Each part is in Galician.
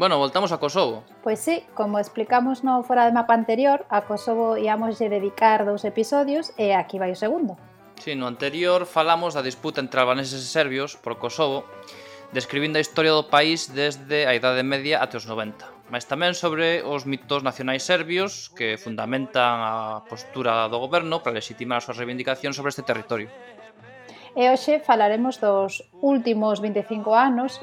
Bueno, voltamos a Kosovo. Pois sí, como explicamos no fora de mapa anterior, a Kosovo íamoslle dedicar dous episodios e aquí vai o segundo. Sí, no anterior falamos da disputa entre albaneses e serbios por Kosovo, describindo a historia do país desde a Idade Media até os 90 mas tamén sobre os mitos nacionais serbios que fundamentan a postura do goberno para legitimar as súas reivindicacións sobre este territorio. E hoxe falaremos dos últimos 25 anos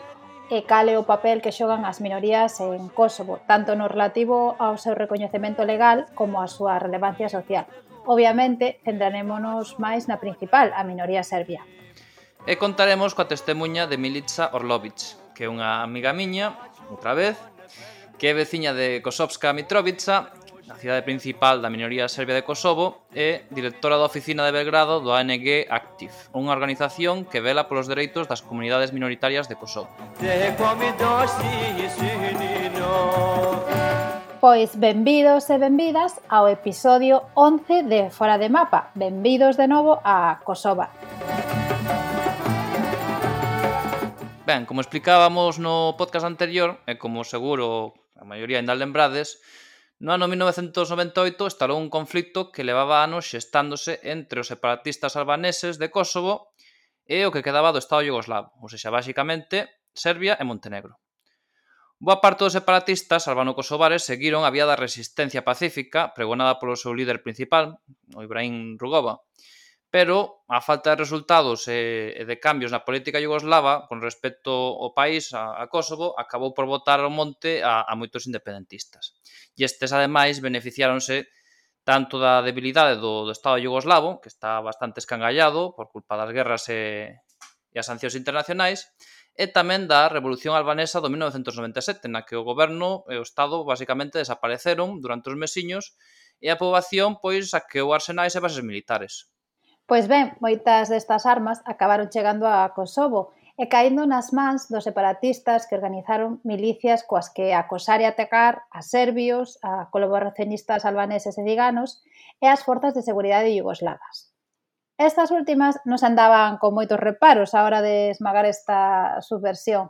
e cal é o papel que xogan as minorías en Kosovo, tanto no relativo ao seu recoñecemento legal como á súa relevancia social. Obviamente, centrarémonos máis na principal, a minoría serbia. E contaremos coa testemunha de Milica Orlovic, que é unha amiga miña, outra vez, que é veciña de Kosovska Mitrovica, na cidade principal da minoría serbia de Kosovo, e directora da oficina de Belgrado do ANG Active, unha organización que vela polos dereitos das comunidades minoritarias de Kosovo. Pois benvidos e benvidas ao episodio 11 de Fora de Mapa. Benvidos de novo a Kosova. Ben, como explicábamos no podcast anterior, e como seguro a maioría ainda lembrades, no ano 1998 estalou un conflicto que levaba anos xestándose entre os separatistas albaneses de Kosovo e o que quedaba do Estado Yugoslavo, ou seja, basicamente Serbia e Montenegro. Boa parte dos separatistas albano-kosovares seguiron a vía da resistencia pacífica pregonada polo seu líder principal, o Ibrahim Rugova, pero a falta de resultados eh, e de cambios na política yugoslava con respecto ao país, a, Kosovo, acabou por botar ao monte a, a moitos independentistas. E estes, ademais, beneficiáronse tanto da debilidade do, do Estado yugoslavo, que está bastante escangallado por culpa das guerras e, e as sancións internacionais, e tamén da Revolución Albanesa do 1997, na que o goberno e o Estado basicamente desapareceron durante os mesiños e a poboación pois saqueou arsenais e bases militares, Pois ben, moitas destas armas acabaron chegando a Kosovo e caendo nas mans dos separatistas que organizaron milicias coas que acosar e atacar a serbios, a colaboracionistas albaneses e ciganos e as forzas de seguridade yugoslavas. Estas últimas non se andaban con moitos reparos á hora de esmagar esta subversión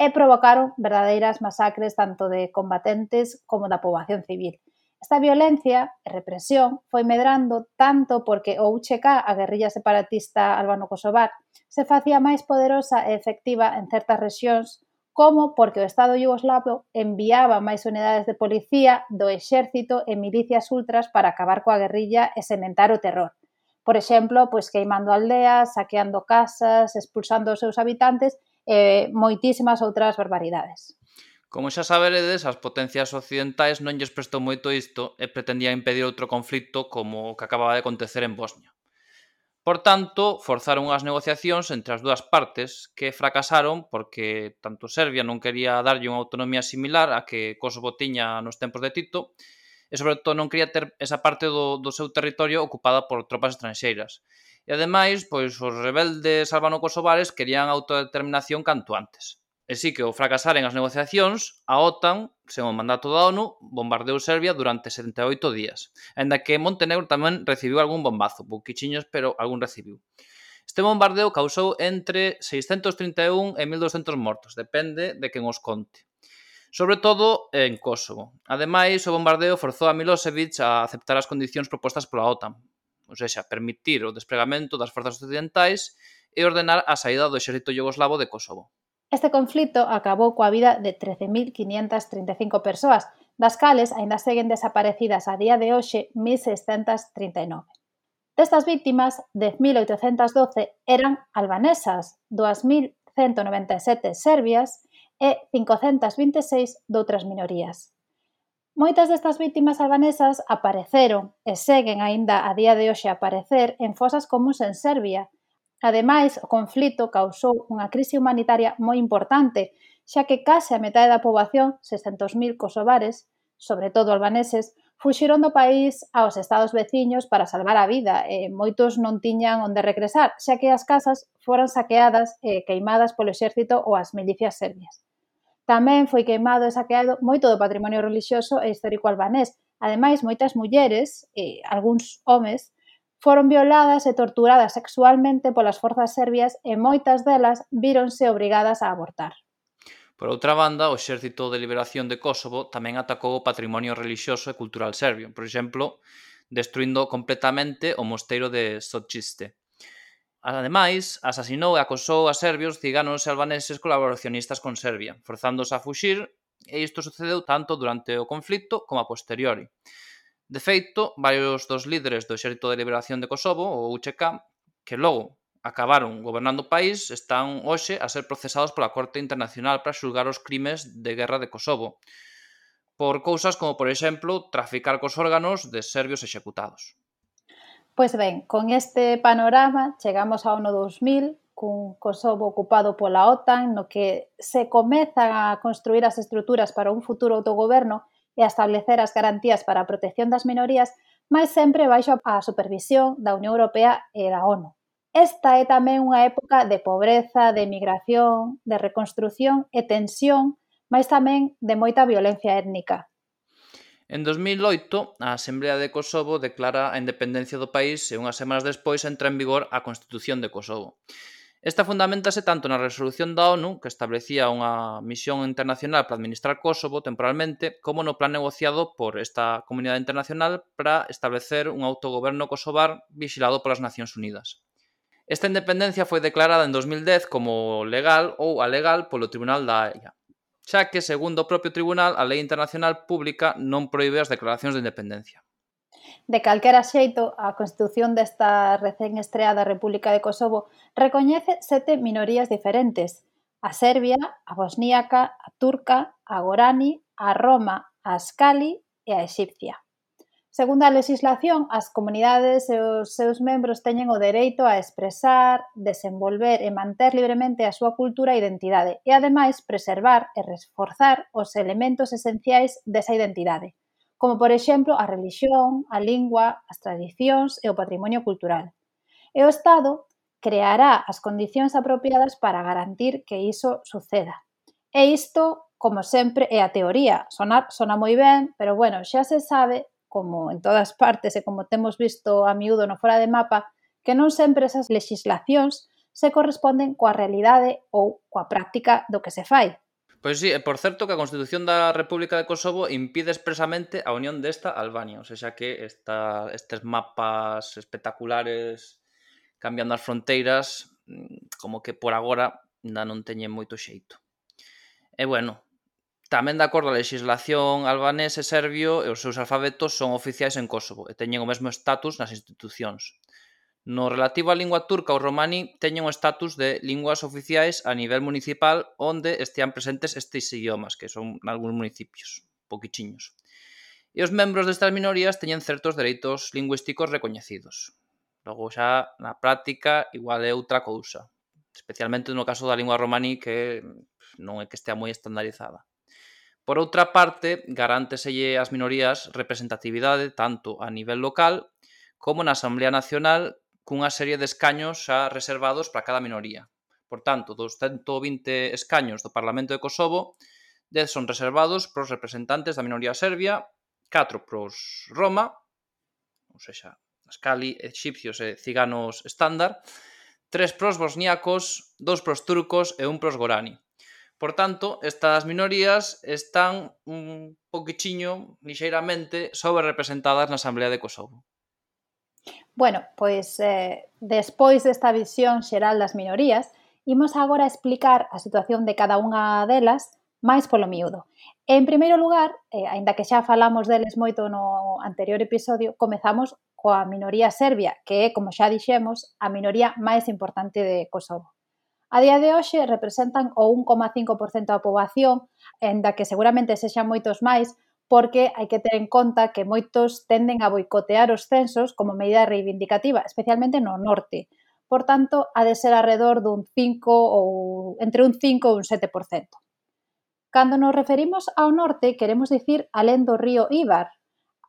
e provocaron verdadeiras masacres tanto de combatentes como da poboación civil. Esta violencia e represión foi medrando tanto porque o UCK, a guerrilla separatista albano-kosovar, se facía máis poderosa e efectiva en certas rexións como porque o Estado yugoslavo enviaba máis unidades de policía do exército e milicias ultras para acabar coa guerrilla e sementar o terror. Por exemplo, pois queimando aldeas, saqueando casas, expulsando os seus habitantes e moitísimas outras barbaridades. Como xa saberedes, as potencias occidentais non lles prestou moito isto e pretendían impedir outro conflito como o que acababa de acontecer en Bosnia. Por tanto, forzaron as negociacións entre as dúas partes que fracasaron porque tanto Serbia non quería darlle unha autonomía similar a que Kosovo tiña nos tempos de Tito e sobre todo non quería ter esa parte do, do seu territorio ocupada por tropas estranxeiras. E ademais, pois os rebeldes albano-kosovares querían autodeterminación canto antes. E sí que ao fracasaren as negociacións, a OTAN, sen o mandato da ONU, bombardeou Serbia durante 78 días, enda que Montenegro tamén recibiu algún bombazo, pouquichiños, pero algún recibiu. Este bombardeo causou entre 631 e 1200 mortos, depende de quen os conte. Sobre todo en Kosovo. Ademais, o bombardeo forzou a Milosevic a aceptar as condicións propostas pola OTAN, ou seja, permitir o despregamento das forzas occidentais e ordenar a saída do exército yugoslavo de Kosovo. Este conflito acabou coa vida de 13.535 persoas, das cales aínda seguen desaparecidas a día de hoxe 1.639. Destas vítimas, 10.812 eran albanesas, 2.197 serbias e 526 doutras minorías. Moitas destas vítimas albanesas apareceron e seguen aínda a día de hoxe a aparecer en fosas comuns en Serbia, Ademais, o conflito causou unha crise humanitaria moi importante, xa que case a metade da poboación, 600.000 kosovares, sobre todo albaneses, fuxiron do país aos estados veciños para salvar a vida e moitos non tiñan onde regresar, xa que as casas foran saqueadas e queimadas polo exército ou as milicias serbias. Tamén foi queimado e saqueado moito do patrimonio relixioso e histórico albanés. Ademais, moitas mulleres e algúns homes foron violadas e torturadas sexualmente polas forzas serbias e moitas delas víronse obrigadas a abortar. Por outra banda, o Exército de Liberación de Kosovo tamén atacou o patrimonio relixioso e cultural serbio, por exemplo, destruindo completamente o mosteiro de Sochiste. Ademais, asasinou e acosou a serbios, ciganos e albaneses colaboracionistas con Serbia, forzándose a fuxir, e isto sucedeu tanto durante o conflito como a posteriori. De feito, varios dos líderes do Exército de Liberación de Kosovo, o UCK, que logo acabaron gobernando o país, están hoxe a ser procesados pola Corte Internacional para xulgar os crimes de guerra de Kosovo, por cousas como, por exemplo, traficar cos órganos de serbios executados. Pois ben, con este panorama chegamos ao ano 2000, cun Kosovo ocupado pola OTAN, no que se comezan a construir as estruturas para un futuro autogoberno, e a establecer as garantías para a protección das minorías, máis sempre baixo a supervisión da Unión Europea e da ONU. Esta é tamén unha época de pobreza, de migración, de reconstrución e tensión, máis tamén de moita violencia étnica. En 2008, a Asamblea de Kosovo declara a independencia do país e unhas semanas despois entra en vigor a Constitución de Kosovo. Esta fundamentase tanto na resolución da ONU, que establecía unha misión internacional para administrar Kosovo temporalmente, como no plan negociado por esta comunidade internacional para establecer un autogoberno kosovar vigilado polas Nacións Unidas. Esta independencia foi declarada en 2010 como legal ou alegal polo Tribunal da Haia, xa que, segundo o propio tribunal, a lei internacional pública non proíbe as declaracións de independencia. De calquera xeito, a Constitución desta recén estreada República de Kosovo recoñece sete minorías diferentes, a serbia, a bosníaca, a turca, a gorani, a roma, a ascali e a exipcia. Segundo a legislación, as comunidades e os seus membros teñen o dereito a expresar, desenvolver e manter libremente a súa cultura e identidade e, ademais, preservar e reforzar os elementos esenciais desa identidade, como por exemplo a religión, a lingua, as tradicións e o patrimonio cultural. E o Estado creará as condicións apropiadas para garantir que iso suceda. E isto, como sempre, é a teoría. Sonar, sona moi ben, pero bueno, xa se sabe, como en todas partes e como temos visto a miúdo no fora de mapa, que non sempre esas legislacións se corresponden coa realidade ou coa práctica do que se fai. Pois sí, e por certo que a Constitución da República de Kosovo impide expresamente a unión desta Albania, ou seja que esta, estes mapas espectaculares cambiando as fronteiras mm, como que por agora ainda non teñen moito xeito. E bueno, tamén de acordo á legislación albanés e serbio e os seus alfabetos son oficiais en Kosovo e teñen o mesmo estatus nas institucións. No relativo á lingua turca, o romaní teñen o estatus de linguas oficiais a nivel municipal onde estean presentes estes idiomas, que son nalgúns municipios, poquichiños. E os membros destas minorías teñen certos dereitos lingüísticos recoñecidos. Logo xa na práctica igual é outra cousa, especialmente no caso da lingua romaní que non é que estea moi estandarizada. Por outra parte, garánteselle ás minorías representatividade tanto a nivel local como na Asamblea Nacional cunha serie de escaños xa reservados para cada minoría. Por tanto, dos 120 escaños do Parlamento de Kosovo, 10 son reservados para os representantes da minoría serbia, 4 para os Roma, ou seja, Ascali, egipcios e ciganos estándar, 3 para os bosniacos, 2 para os turcos e 1 para os gorani. Por tanto, estas minorías están un poquichiño, lixeiramente, sobre representadas na Asamblea de Kosovo. Bueno, pois eh, despois desta visión xeral das minorías, imos agora explicar a situación de cada unha delas máis polo miúdo. En primeiro lugar, eh, aínda que xa falamos deles moito no anterior episodio, comezamos coa minoría serbia, que é, como xa dixemos, a minoría máis importante de Kosovo. A día de hoxe representan o 1,5% da poboación, aínda que seguramente sexan moitos máis, porque hai que ter en conta que moitos tenden a boicotear os censos como medida reivindicativa, especialmente no norte. Por tanto, ha de ser alrededor dun 5 ou entre un 5 e un 7%. Cando nos referimos ao norte, queremos dicir alén do río Ibar,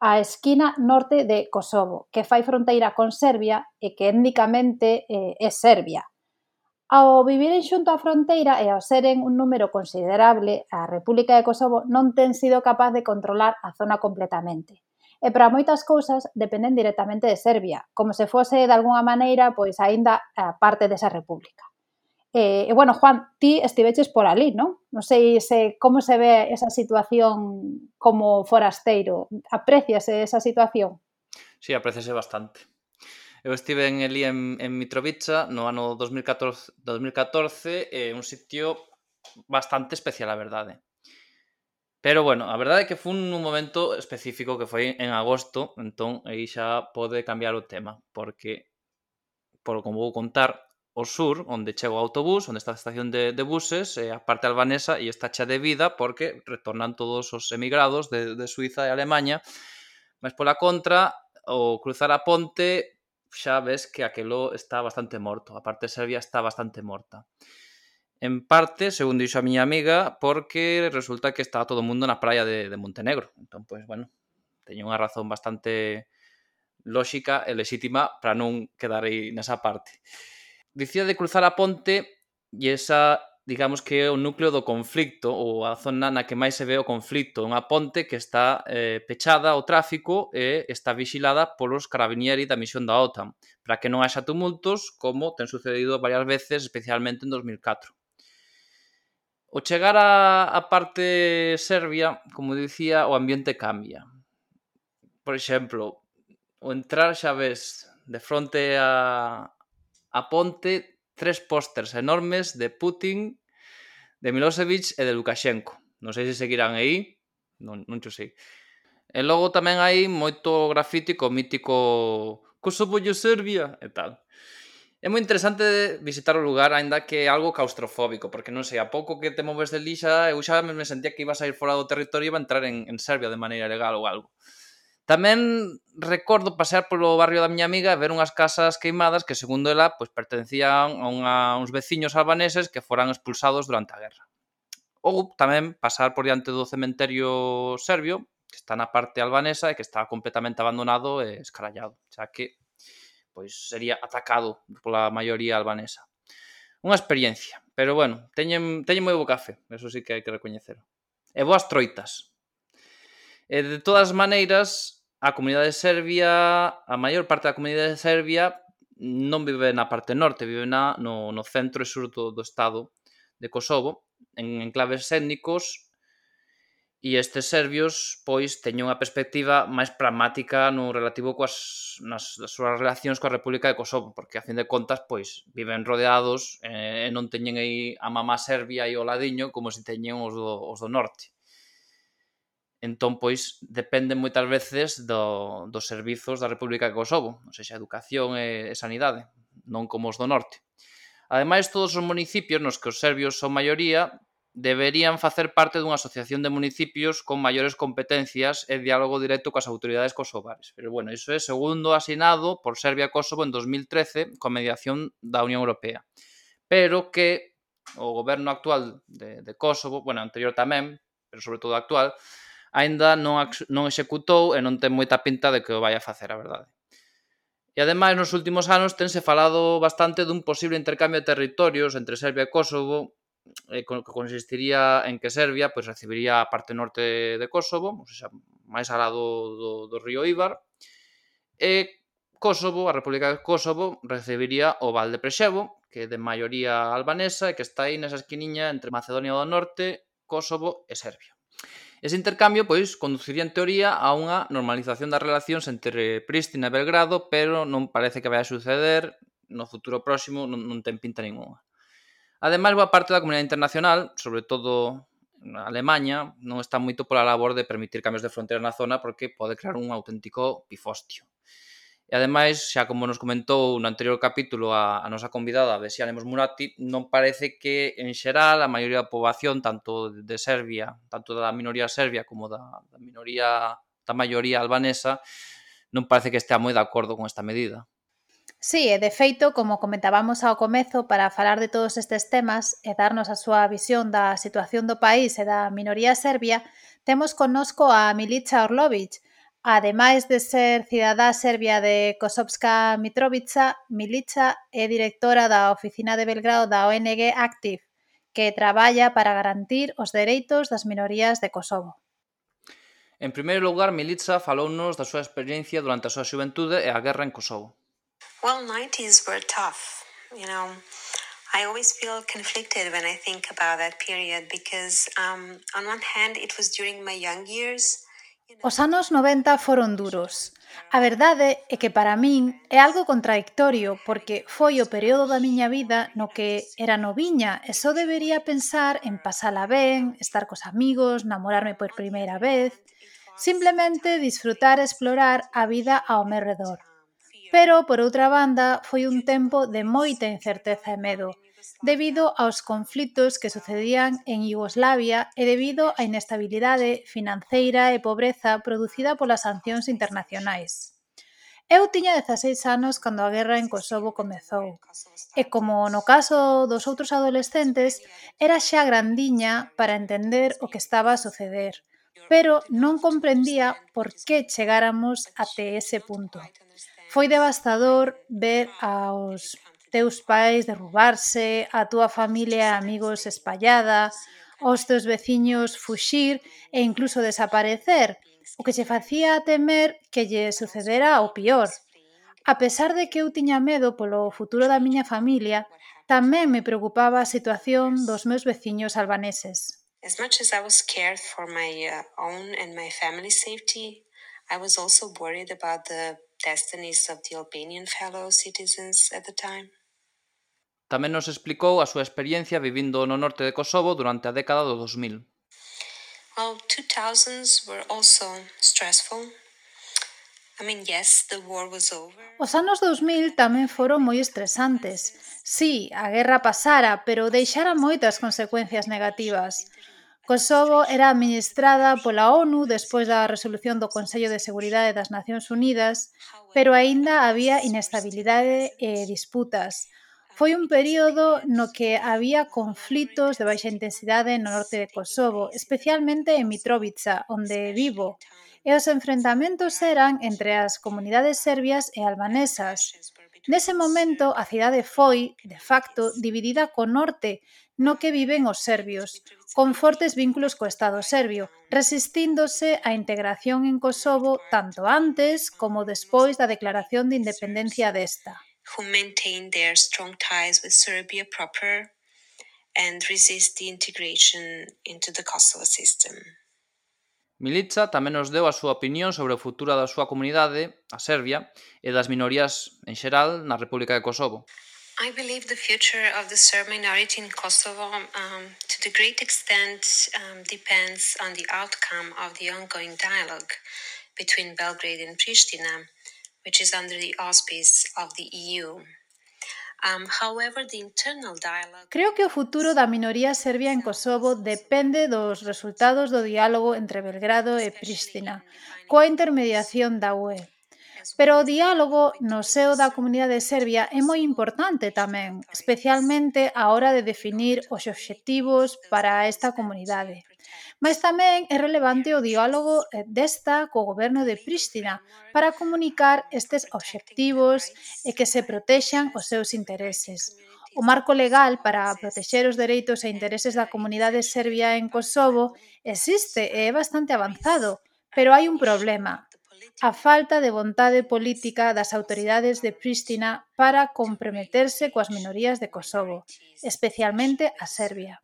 a esquina norte de Kosovo, que fai fronteira con Serbia e que étnicamente eh, é Serbia. Ao viviren xunto á fronteira e ao seren un número considerable, a República de Kosovo non ten sido capaz de controlar a zona completamente. E para moitas cousas dependen directamente de Serbia, como se fose de alguna maneira pois aínda a parte desa república. E, e bueno, Juan, ti estiveches por ali, non? Non sei se como se ve esa situación como forasteiro. Apreciase esa situación? Sí, apreciase bastante Eu estive en Elí en, en Mitrovica no ano 2014, 2014 eh, un sitio bastante especial, a verdade. Pero bueno, a verdade é que foi un momento específico que foi en agosto, entón aí xa pode cambiar o tema, porque, por como vou contar, o sur, onde chega o autobús, onde está a estación de, de buses, eh, a parte albanesa, e está cha de vida porque retornan todos os emigrados de, de Suiza e Alemanha, mas pola contra, o cruzar a ponte xa ves que aqueló está bastante morto, a parte serbia está bastante morta. En parte, segundo dixo a miña amiga, porque resulta que está todo o mundo na praia de, de Montenegro. Entón, pois, bueno, teño unha razón bastante lóxica e lexítima para non quedar aí nesa parte. Dicía de cruzar a ponte e esa digamos que é o núcleo do conflicto ou a zona na que máis se ve o conflicto, unha ponte que está eh, pechada ao tráfico e está vigilada polos carabinieri da misión da OTAN, para que non haxa tumultos como ten sucedido varias veces, especialmente en 2004. O chegar á, a parte serbia, como dicía, o ambiente cambia. Por exemplo, o entrar xa ves de fronte a, a ponte tres pósters enormes de Putin, de Milosevic e de Lukashenko. Non sei se seguirán aí, non, non xo sei. E logo tamén hai moito grafítico mítico Kosovo e Serbia e tal. É moi interesante visitar o lugar, aínda que é algo claustrofóbico, porque non sei, a pouco que te moves de lixa, eu xa me sentía que iba a ir fora do territorio e iba a entrar en, en Serbia de maneira legal ou algo. Tamén recordo pasear polo barrio da miña amiga e ver unhas casas queimadas que, segundo ela, pois pertencían a, unha, a uns veciños albaneses que foran expulsados durante a guerra. Ou tamén pasar por diante do cementerio serbio, que está na parte albanesa e que está completamente abandonado e escarallado, xa que pois sería atacado pola maioría albanesa. Unha experiencia, pero bueno, teñen, teñen moi bo café, eso sí que hai que recoñecer. E boas troitas. E de todas maneiras, a comunidade serbia, a maior parte da comunidade serbia non vive na parte norte, vive na, no, no centro e sur do, do estado de Kosovo, en enclaves étnicos, e estes serbios pois teñen unha perspectiva máis pragmática no relativo coas nas, nas súas relacións coa República de Kosovo, porque a fin de contas pois viven rodeados eh, e non teñen aí a mamá Serbia e o ladiño como se teñen os do, os do norte. Entón, pois, dependen moitas veces do, dos servizos da República de Kosovo, non sei xa educación e, e sanidade, non como os do norte. Ademais, todos os municipios nos que os serbios son maioría deberían facer parte dunha asociación de municipios con maiores competencias e diálogo directo coas autoridades kosovares. Pero bueno, iso é segundo asinado por Serbia-Kosovo en 2013 con mediación da Unión Europea. Pero que o goberno actual de, de Kosovo, bueno, anterior tamén, pero sobre todo actual, aínda non, non executou e non ten moita pinta de que o vai a facer, a verdade. E ademais, nos últimos anos tense falado bastante dun posible intercambio de territorios entre Serbia e Kosovo, eh, que consistiría en que Serbia pois, recibiría a parte norte de Kosovo, ou seja, máis alá do, do, do río Ibar, e Kosovo, a República de Kosovo, recibiría o Val de Prexevo, que é de maioría albanesa e que está aí nesa esquiniña entre Macedonia do Norte, Kosovo e Serbia. Ese intercambio pois conduciría en teoría a unha normalización das relacións entre Pristina e Belgrado, pero non parece que vai a suceder no futuro próximo, non, non ten pinta ninguna. Ademais, boa parte da comunidade internacional, sobre todo na Alemanha, non está moito pola labor de permitir cambios de fronteira na zona porque pode crear un auténtico pifostio. E ademais, xa como nos comentou no anterior capítulo a, a nosa convidada, Vesia Lemos Murati, non parece que en xeral a maioría da poboación, tanto de Serbia, tanto da minoría serbia como da, da minoría da maioría albanesa, non parece que estea moi de acordo con esta medida. Sí, e de feito, como comentábamos ao comezo, para falar de todos estes temas e darnos a súa visión da situación do país e da minoría serbia, temos connosco a Milica Orlovic, Ademais de ser cidadá serbia de Kosovska Mitrovica, Milica é directora da oficina de Belgrado da ONG Active, que traballa para garantir os dereitos das minorías de Kosovo. En primeiro lugar, Milica falounos da súa experiencia durante a súa xuventude e a guerra en Kosovo. Well, 90s were tough, you know. I always feel conflicted when I think about that period because um, on one hand, it was during my young years Os anos 90 foron duros. A verdade é que para min é algo contradictorio porque foi o período da miña vida no que era noviña e só debería pensar en pasala ben, estar cos amigos, namorarme por primeira vez, simplemente disfrutar e explorar a vida ao meu redor. Pero, por outra banda, foi un tempo de moita incerteza e medo, debido aos conflitos que sucedían en Iugoslavia e debido á inestabilidade financeira e pobreza producida polas sancións internacionais. Eu tiña 16 anos cando a guerra en Kosovo comezou, e como no caso dos outros adolescentes, era xa grandiña para entender o que estaba a suceder, pero non comprendía por que chegáramos até ese punto. Foi devastador ver aos teus pais derrubarse, a túa familia e amigos espallada, os teus veciños fuxir e incluso desaparecer, o que lle facía temer que lle sucedera o pior. A pesar de que eu tiña medo polo futuro da miña familia, tamén me preocupaba a situación dos meus veciños albaneses. As much as I was scared for my uh, own and my family's safety, I was also worried about the destinies of the Albanian fellow citizens at the time. Tamén nos explicou a súa experiencia vivindo no norte de Kosovo durante a década do 2000. Well, 2000s were also stressful. I mean, yes, the war was over. Os anos 2000 tamén foron moi estresantes. Sí, a guerra pasara, pero deixara moitas consecuencias negativas. Kosovo era administrada pola ONU despois da resolución do Consello de Seguridade das Nacións Unidas, pero aínda había inestabilidade e disputas. Foi un período no que había conflitos de baixa intensidade no norte de Kosovo, especialmente en Mitrovica, onde vivo, e os enfrentamentos eran entre as comunidades serbias e albanesas. Nese momento, a cidade foi, de facto, dividida co norte, no que viven os serbios, con fortes vínculos co Estado serbio, resistíndose á integración en Kosovo tanto antes como despois da declaración de independencia desta. Who maintain their strong ties with Serbia proper and resist the integration into the Kosovo system. Milica tamén nos deu a súa opinión sobre o futuro da súa comunidade, a Serbia, e das minorías en xeral na República de Kosovo. I believe the future of the Serb minority in Kosovo, um, to the great extent, um, depends on the outcome of the ongoing dialogue between Belgrade and Pristina, which is under the auspice of the EU. Um, however, the internal dialogue... Creo que o futuro da minoría serbia en Kosovo depende dos resultados do diálogo entre Belgrado e Pristina, coa intermediación da UE. Pero o diálogo no seo da comunidade serbia é moi importante tamén, especialmente á hora de definir os obxectivos para esta comunidade. Mas tamén é relevante o diálogo eh, desta co goberno de Prístina para comunicar estes obxectivos e que se protexan os seus intereses. O marco legal para protexer os dereitos e intereses da comunidade serbia en Kosovo existe e é bastante avanzado, pero hai un problema, a falta de vontade política das autoridades de Prístina para comprometerse coas minorías de Kosovo, especialmente a Serbia.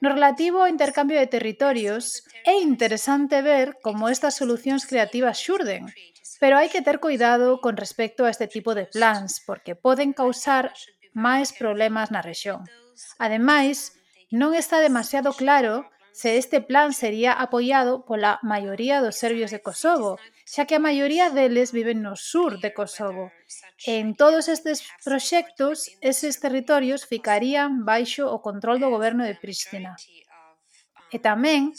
No relativo ao intercambio de territorios, é interesante ver como estas solucións creativas xurden, pero hai que ter cuidado con respecto a este tipo de plans, porque poden causar máis problemas na rexión. Ademais, non está demasiado claro se este plan sería apoiado pola maioría dos serbios de Kosovo, xa que a maioría deles viven no sur de Kosovo. En todos estes proxectos, eses territorios ficarían baixo o control do goberno de Pristina. E tamén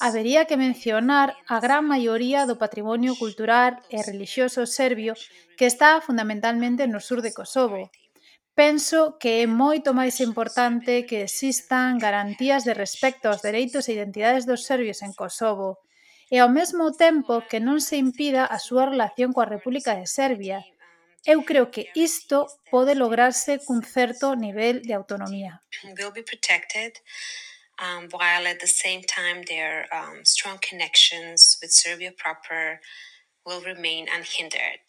habería que mencionar a gran maioría do patrimonio cultural e relixioso serbio que está fundamentalmente no sur de Kosovo, penso que é moito máis importante que existan garantías de respecto aos dereitos e identidades dos serbios en Kosovo e ao mesmo tempo que non se impida a súa relación coa República de Serbia. Eu creo que isto pode lograrse cun certo nivel de autonomía. Will be protected um, while at the same time their um, strong connections with Serbia proper will remain unhindered.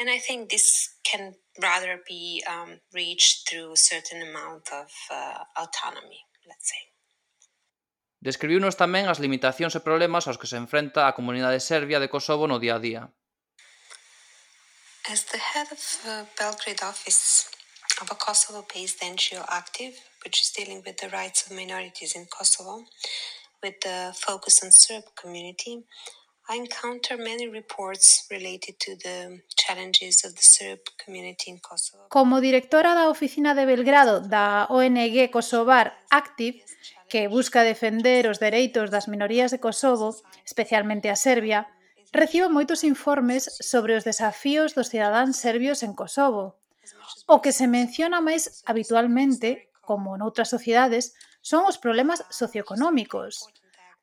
And I think this can rather be um, reached through a certain amount of uh, autonomy, let's say. Describiunos tamén as limitacións e problemas aos que se enfrenta a comunidade serbia de Kosovo no día a día. As the head of uh, Belgrade office of a Kosovo-based NGO active, which is dealing with the rights of minorities in Kosovo, with the focus on Serb community, I encounter many reports related to the challenges of the Serb community in Kosovo. Como directora da oficina de Belgrado da ONG Kosovar Active, que busca defender os dereitos das minorías de Kosovo, especialmente a Serbia, recibo moitos informes sobre os desafíos dos cidadáns serbios en Kosovo. O que se menciona máis habitualmente, como noutras sociedades, son os problemas socioeconómicos,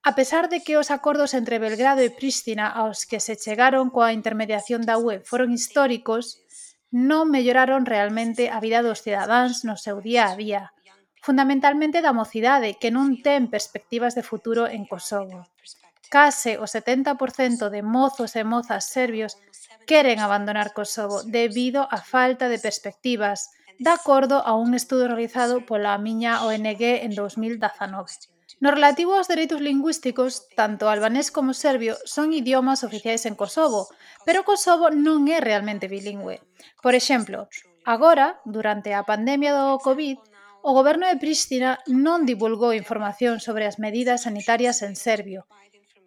A pesar de que os acordos entre Belgrado e Prístina aos que se chegaron coa intermediación da UE foron históricos, non melloraron realmente a vida dos cidadáns no seu día a día, fundamentalmente da mocidade que non ten perspectivas de futuro en Kosovo. Case o 70% de mozos e mozas serbios queren abandonar Kosovo debido á falta de perspectivas, de acordo a un estudo realizado pola miña ONG en 2019. No relativo aos dereitos lingüísticos, tanto albanés como serbio son idiomas oficiais en Kosovo, pero Kosovo non é realmente bilingüe. Por exemplo, agora, durante a pandemia do COVID, o goberno de Pristina non divulgou información sobre as medidas sanitarias en serbio.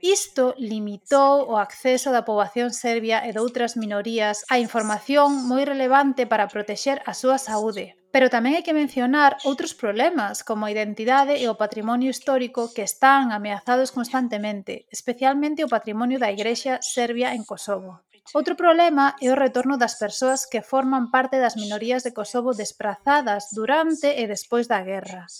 Isto limitou o acceso da poboación serbia e doutras minorías a información moi relevante para protexer a súa saúde, Pero tamén hai que mencionar outros problemas como a identidade e o patrimonio histórico que están ameazados constantemente, especialmente o patrimonio da Igrexa Serbia en Kosovo. Outro problema é o retorno das persoas que forman parte das minorías de Kosovo desprazadas durante e despois da guerra.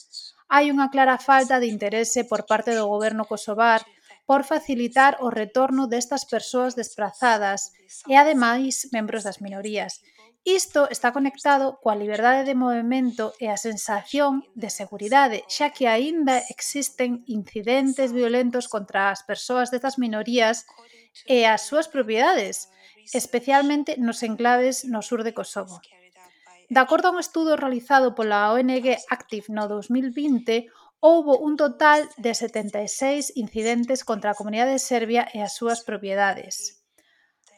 Hai unha clara falta de interese por parte do goberno kosovar por facilitar o retorno destas persoas desprazadas e, ademais, membros das minorías, Isto está conectado coa liberdade de movemento e a sensación de seguridade, xa que aínda existen incidentes violentos contra as persoas destas minorías e as súas propiedades, especialmente nos enclaves no sur de Kosovo. De acordo a un estudo realizado pola ONG Active no 2020, houbo un total de 76 incidentes contra a comunidade serbia e as súas propiedades.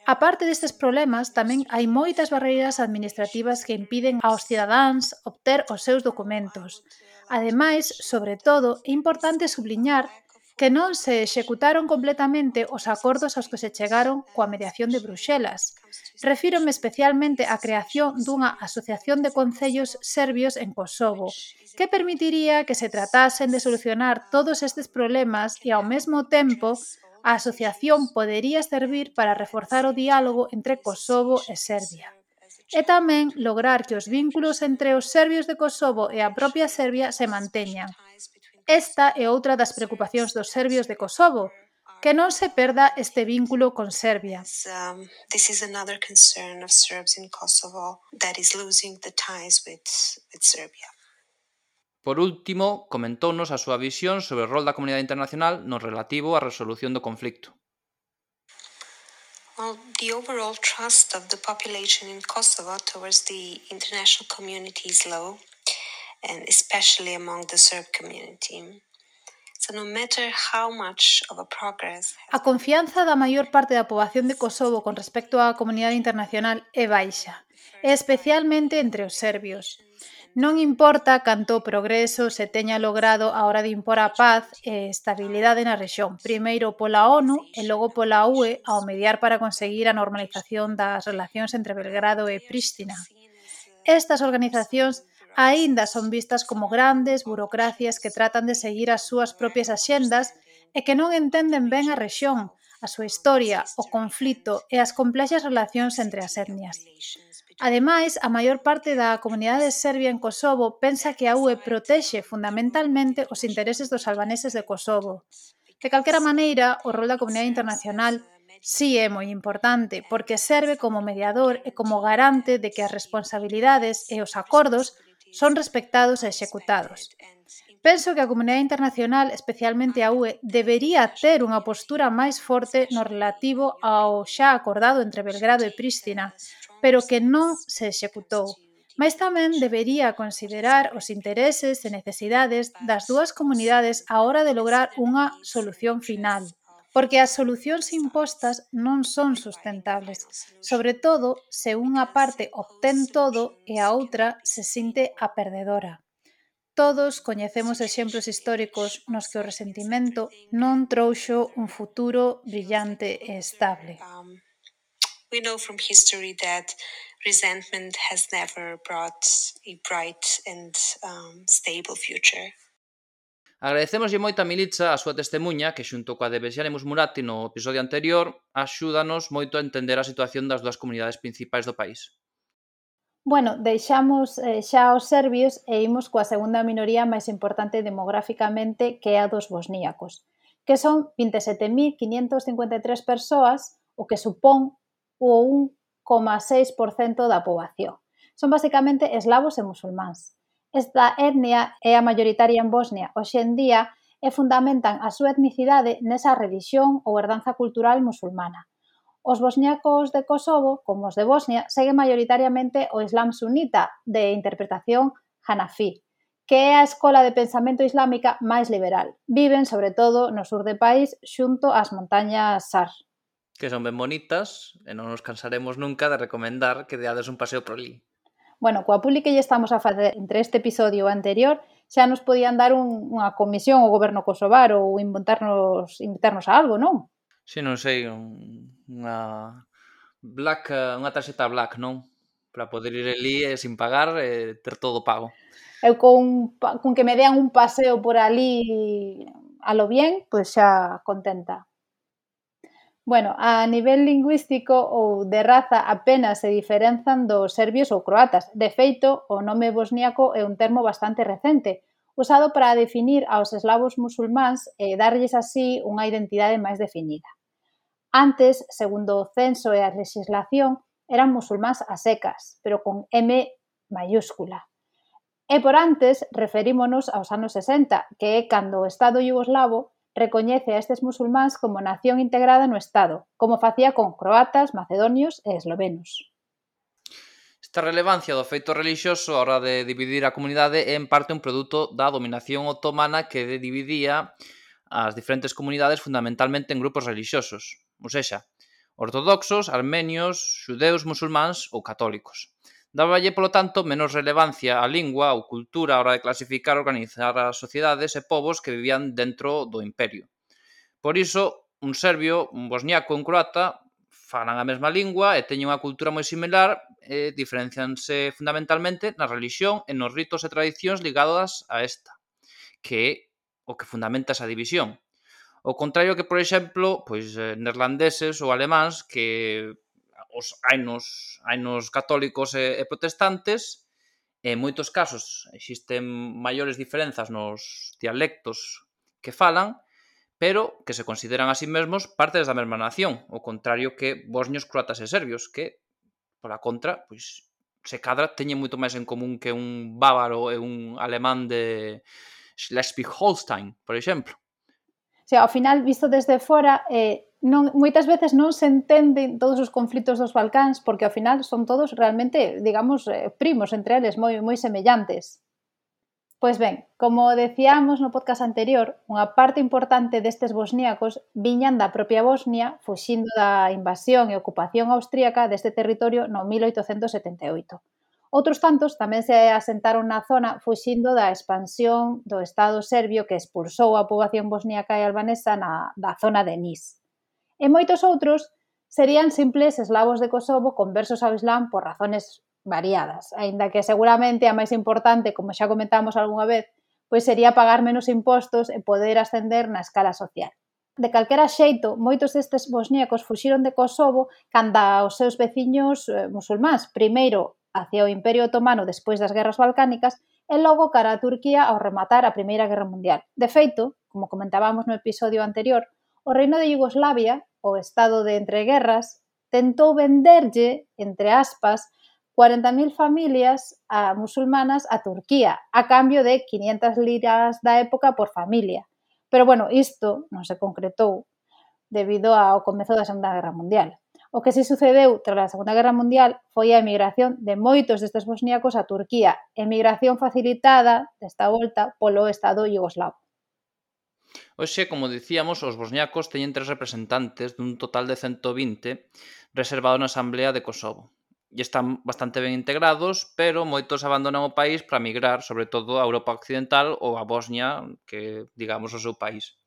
A parte destes problemas, tamén hai moitas barreiras administrativas que impiden aos cidadáns obter os seus documentos. Ademais, sobre todo, é importante subliñar que non se executaron completamente os acordos aos que se chegaron coa mediación de Bruxelas. Refírome especialmente á creación dunha asociación de concellos serbios en Kosovo, que permitiría que se tratasen de solucionar todos estes problemas e ao mesmo tempo a asociación podería servir para reforzar o diálogo entre Kosovo e Serbia e tamén lograr que os vínculos entre os serbios de Kosovo e a propia Serbia se manteñan. Esta é outra das preocupacións dos serbios de Kosovo, que non se perda este vínculo con Serbia. Um, this is another concern of Serbs in Kosovo that is losing the ties with, with Serbia. Por último, comentounos a súa visión sobre o rol da comunidade internacional no relativo á resolución do conflicto. Well, the overall trust of the population in Kosovo towards the international community is low, and especially among the Serb community. So no matter how much of a progress... A confianza da maior parte da poboación de Kosovo con respecto á comunidade internacional é baixa, especialmente entre os serbios. Non importa canto progreso se teña logrado a hora de impor a paz e estabilidade na rexión, primeiro pola ONU e logo pola UE ao mediar para conseguir a normalización das relacións entre Belgrado e Prístina. Estas organizacións aínda son vistas como grandes burocracias que tratan de seguir as súas propias axendas e que non entenden ben a rexión, a súa historia, o conflito e as complexas relacións entre as etnias. Ademais, a maior parte da comunidade serbia en Kosovo pensa que a UE protexe fundamentalmente os intereses dos albaneses de Kosovo. De calquera maneira, o rol da comunidade internacional sí é moi importante, porque serve como mediador e como garante de que as responsabilidades e os acordos son respectados e executados. Penso que a comunidade internacional, especialmente a UE, debería ter unha postura máis forte no relativo ao xa acordado entre Belgrado e Prístina, pero que non se executou. Mas tamén debería considerar os intereses e necesidades das dúas comunidades á hora de lograr unha solución final porque as solucións impostas non son sustentables, sobre todo se unha parte obtén todo e a outra se sinte a perdedora. Todos coñecemos exemplos históricos nos que o resentimento non trouxo un futuro brillante e estable. We know from history that resentment has never brought a bright and um, stable future. Agradecemoslle moito a Militza a súa testemunha que xunto coa de Besiane Musmurati no episodio anterior axúdanos moito a entender a situación das dúas comunidades principais do país. Bueno, deixamos eh, xa os serbios e imos coa segunda minoría máis importante demográficamente que é a dos bosníacos, que son 27.553 persoas, o que supón ou 1,6% da poboación. Son basicamente eslavos e musulmáns. Esta etnia é a maioritaria en Bosnia hoxe en día e fundamentan a súa etnicidade nesa religión ou herdanza cultural musulmana. Os bosniacos de Kosovo, como os de Bosnia, seguen maioritariamente o islam sunita de interpretación Hanafi, que é a escola de pensamento islámica máis liberal. Viven, sobre todo, no sur do país, xunto ás montañas Sar que son ben bonitas e non nos cansaremos nunca de recomendar que deades un paseo por ali. Bueno, coa publi que lle estamos a facer entre este episodio anterior, xa nos podían dar un, unha comisión ao goberno kosovar ou inventarnos, invitarnos a algo, non? Si, sí, non sei, un, unha black, unha tarxeta black, non? Para poder ir ali e sin pagar e ter todo pago. Eu con, con que me dean un paseo por ali a lo bien, pois pues xa contenta. Bueno, a nivel lingüístico ou de raza apenas se diferenzan dos serbios ou croatas. De feito, o nome bosníaco é un termo bastante recente, usado para definir aos eslavos musulmáns e darlles así unha identidade máis definida. Antes, segundo o censo e a legislación, eran musulmáns a secas, pero con M mayúscula. E por antes referímonos aos anos 60, que é cando o Estado yugoslavo recoñece a estes musulmáns como nación integrada no Estado, como facía con croatas, macedonios e eslovenos. Esta relevancia do feito relixioso a hora de dividir a comunidade é en parte un produto da dominación otomana que dividía as diferentes comunidades fundamentalmente en grupos relixiosos, ou seja, ortodoxos, armenios, xudeus musulmáns ou católicos. Dáballe, polo tanto, menos relevancia á lingua ou cultura a hora de clasificar e organizar as sociedades e povos que vivían dentro do imperio. Por iso, un serbio, un bosniaco e un croata falan a mesma lingua e teñen unha cultura moi similar e diferencianse fundamentalmente na religión e nos ritos e tradicións ligadas a esta, que é o que fundamenta esa división. O contrario que, por exemplo, pois eh, neerlandeses ou alemáns que os ainos, ainos católicos e, e protestantes, en moitos casos existen maiores diferenzas nos dialectos que falan, pero que se consideran a sí mesmos partes da mesma nación, o contrario que bosnios, croatas e serbios, que, pola contra, pois, se cadra teñen moito máis en común que un bávaro e un alemán de Schleswig-Holstein, por exemplo sea, ao final, visto desde fora, eh, non, moitas veces non se entenden todos os conflitos dos Balcáns porque ao final son todos realmente, digamos, eh, primos entre eles, moi moi semellantes. Pois ben, como decíamos no podcast anterior, unha parte importante destes bosníacos viñan da propia Bosnia fuxindo da invasión e ocupación austríaca deste territorio no 1878. Outros tantos tamén se asentaron na zona fuxindo da expansión do Estado serbio que expulsou a poboación bosniaca e albanesa na, da zona de Nis. E moitos outros serían simples eslavos de Kosovo conversos ao Islam por razones variadas, aínda que seguramente a máis importante, como xa comentamos algunha vez, pois sería pagar menos impostos e poder ascender na escala social. De calquera xeito, moitos destes bosníacos fuxiron de Kosovo canda os seus veciños eh, musulmáns, primeiro hacia o Imperio Otomano despois das guerras balcánicas e logo cara a Turquía ao rematar a Primeira Guerra Mundial. De feito, como comentábamos no episodio anterior, o Reino de Yugoslavia, o estado de entreguerras, tentou venderlle, entre aspas, 40.000 familias a musulmanas a Turquía, a cambio de 500 liras da época por familia. Pero bueno, isto non se concretou debido ao comezo da Segunda Guerra Mundial. O que se sucedeu tras a Segunda Guerra Mundial foi a emigración de moitos destes bosníacos a Turquía, emigración facilitada desta volta polo Estado Yugoslavo. Oxe, como dicíamos, os bosniacos teñen tres representantes dun total de 120 reservado na Asamblea de Kosovo. E están bastante ben integrados, pero moitos abandonan o país para migrar, sobre todo a Europa Occidental ou a Bosnia, que digamos o seu país.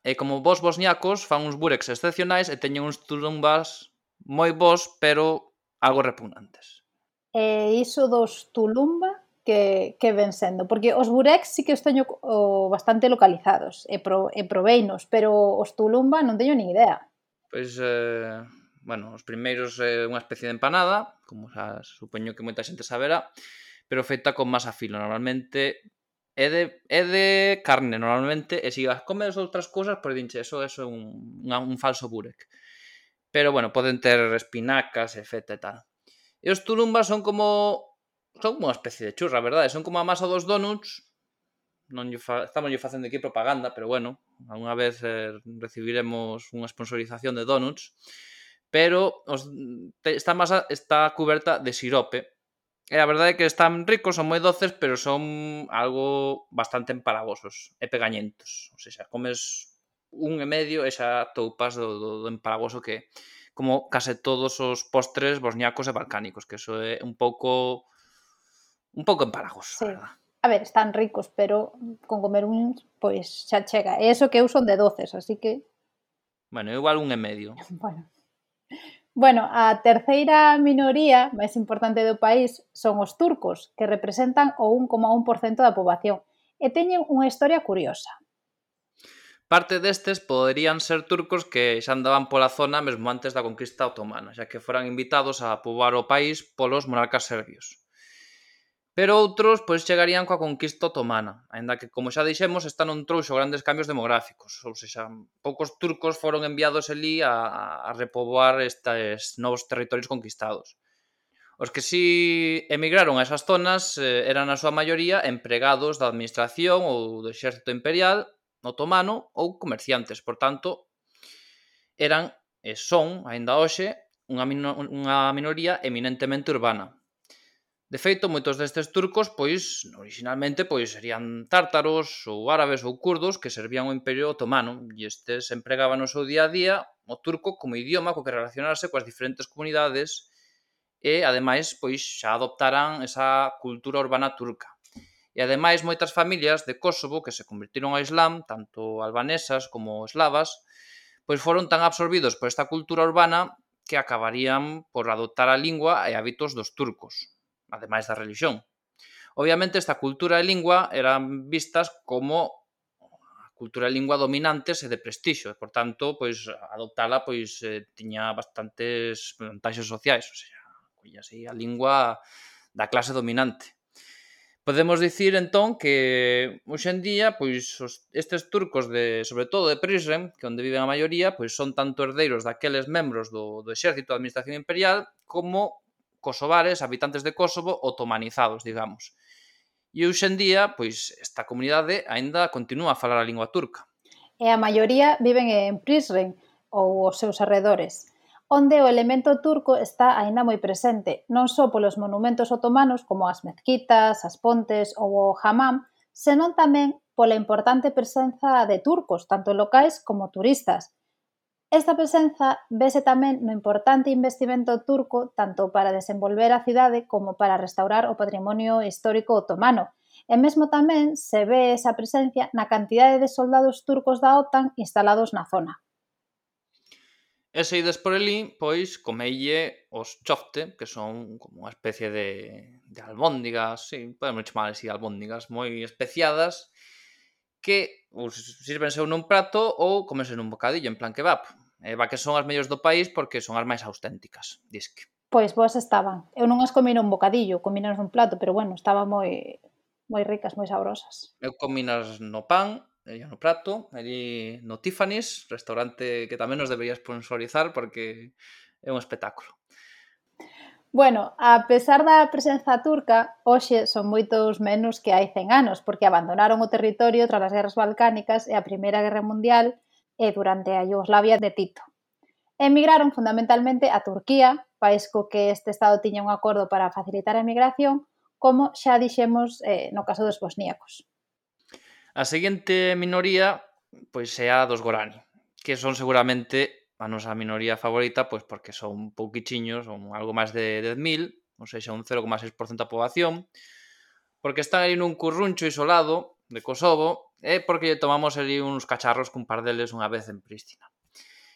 E como vos bosniacos fan uns burex excepcionais e teñen uns tulumbas moi bons, pero algo repugnantes. E iso dos tulumba que, que ven sendo? Porque os burex sí que os teño o, bastante localizados e, pro, e proveinos, pero os tulumba non teño nin idea. Pois, eh, bueno, os primeiros é eh, unha especie de empanada, como xa supoño que moita xente saberá, pero feita con masa filo, normalmente é de, é de carne normalmente e se vas comes outras cousas pois dinche, eso, eso é un, un falso burek. Pero bueno, poden ter espinacas e feta e tal. E os tulumbas son como son como unha especie de churra, verdade? son como a masa dos donuts. Non lle fa, estamos lle facendo aquí propaganda pero bueno, unha vez eh, recibiremos unha sponsorización de donuts. Pero os, te, esta masa está cuberta de sirope. Eh, e a verdade é que están ricos, son moi doces, pero son algo bastante empalagosos e pegañentos. O sea, comes un e medio e xa toupas do, do, do empalagoso que como case todos os postres bosniacos e balcánicos, que eso é un pouco un pouco empalagoso, sí. verdad? A ver, están ricos, pero con comer un, pois pues, xa chega. E eso que eu son de doces, así que... Bueno, igual un e medio. Bueno. Bueno, a terceira minoría máis importante do país son os turcos, que representan o 1,1% da poboación e teñen unha historia curiosa. Parte destes poderían ser turcos que xa andaban pola zona mesmo antes da conquista otomana, xa que foran invitados a poboar o país polos monarcas serbios. Pero outros pois chegarían coa conquista otomana, aínda que, como xa dixemos, esta non trouxo grandes cambios demográficos, ou seja, poucos turcos foron enviados elí a, a repoboar estes novos territorios conquistados. Os que si emigraron a esas zonas eh, eran na súa maioría empregados da administración ou do exército imperial otomano ou comerciantes, por tanto, eran e son, aínda hoxe, unha, minoría eminentemente urbana, De feito, moitos destes turcos, pois, originalmente, pois, serían tártaros ou árabes ou curdos que servían o Imperio Otomano e estes empregaban no seu día a día o turco como idioma co que relacionarse coas diferentes comunidades e, ademais, pois, xa adoptaran esa cultura urbana turca. E, ademais, moitas familias de Kosovo que se convertiron ao Islam, tanto albanesas como eslavas, pois foron tan absorbidos por esta cultura urbana que acabarían por adoptar a lingua e hábitos dos turcos ademais da religión. Obviamente, esta cultura e lingua eran vistas como a cultura e lingua dominantes e de prestixo, e, por tanto, pois, adoptala pois, eh, tiña bastantes vantaxes sociais, o sea, collase a lingua da clase dominante. Podemos dicir entón que hoxendía pois os, estes turcos de sobre todo de Prizren, que onde viven a maioría, pois son tanto herdeiros daqueles membros do do exército da administración imperial como kosovares, habitantes de Kosovo, otomanizados, digamos. E hoxe en día, pois, esta comunidade aínda continúa a falar a lingua turca. E a maioría viven en Prizren ou os seus arredores, onde o elemento turco está aínda moi presente, non só polos monumentos otomanos como as mezquitas, as pontes ou o hamam, senón tamén pola importante presenza de turcos, tanto locais como turistas, Esta presenza vese tamén no importante investimento turco tanto para desenvolver a cidade como para restaurar o patrimonio histórico otomano, e mesmo tamén se ve esa presencia na cantidade de soldados turcos da OTAN instalados na zona. E se ides por elí, pois comeille os chofte, que son como unha especie de, de albóndigas, sí, podemos chamar así albóndigas moi especiadas, que ou sírvense nun prato ou comense nun bocadillo, en plan kebab. E va que son as mellores do país porque son as máis auténticas, disque. Pois boas estaban. Eu non as comino un bocadillo, comínas un plato, pero bueno, estaban moi moi ricas, moi sabrosas. Eu comínas no pan, e no prato, ali no Tiffany's, restaurante que tamén nos debería sponsorizar porque é un espectáculo. Bueno, a pesar da presenza turca, hoxe son moitos menos que hai 100 anos, porque abandonaron o territorio tras as guerras balcánicas e a Primeira Guerra Mundial e durante a Yugoslavia de Tito. Emigraron fundamentalmente a Turquía, país co que este Estado tiña un acordo para facilitar a emigración, como xa dixemos eh, no caso dos bosníacos. A seguinte minoría pois é a dos Gorani, que son seguramente a nosa minoría favorita pois porque son pouquichiños, son algo máis de 10.000, ou seja, un 0,6% da poboación, porque están aí nun curruncho isolado de Kosovo, É porque lle tomamos ali uns cacharros cun par deles unha vez en Prístina.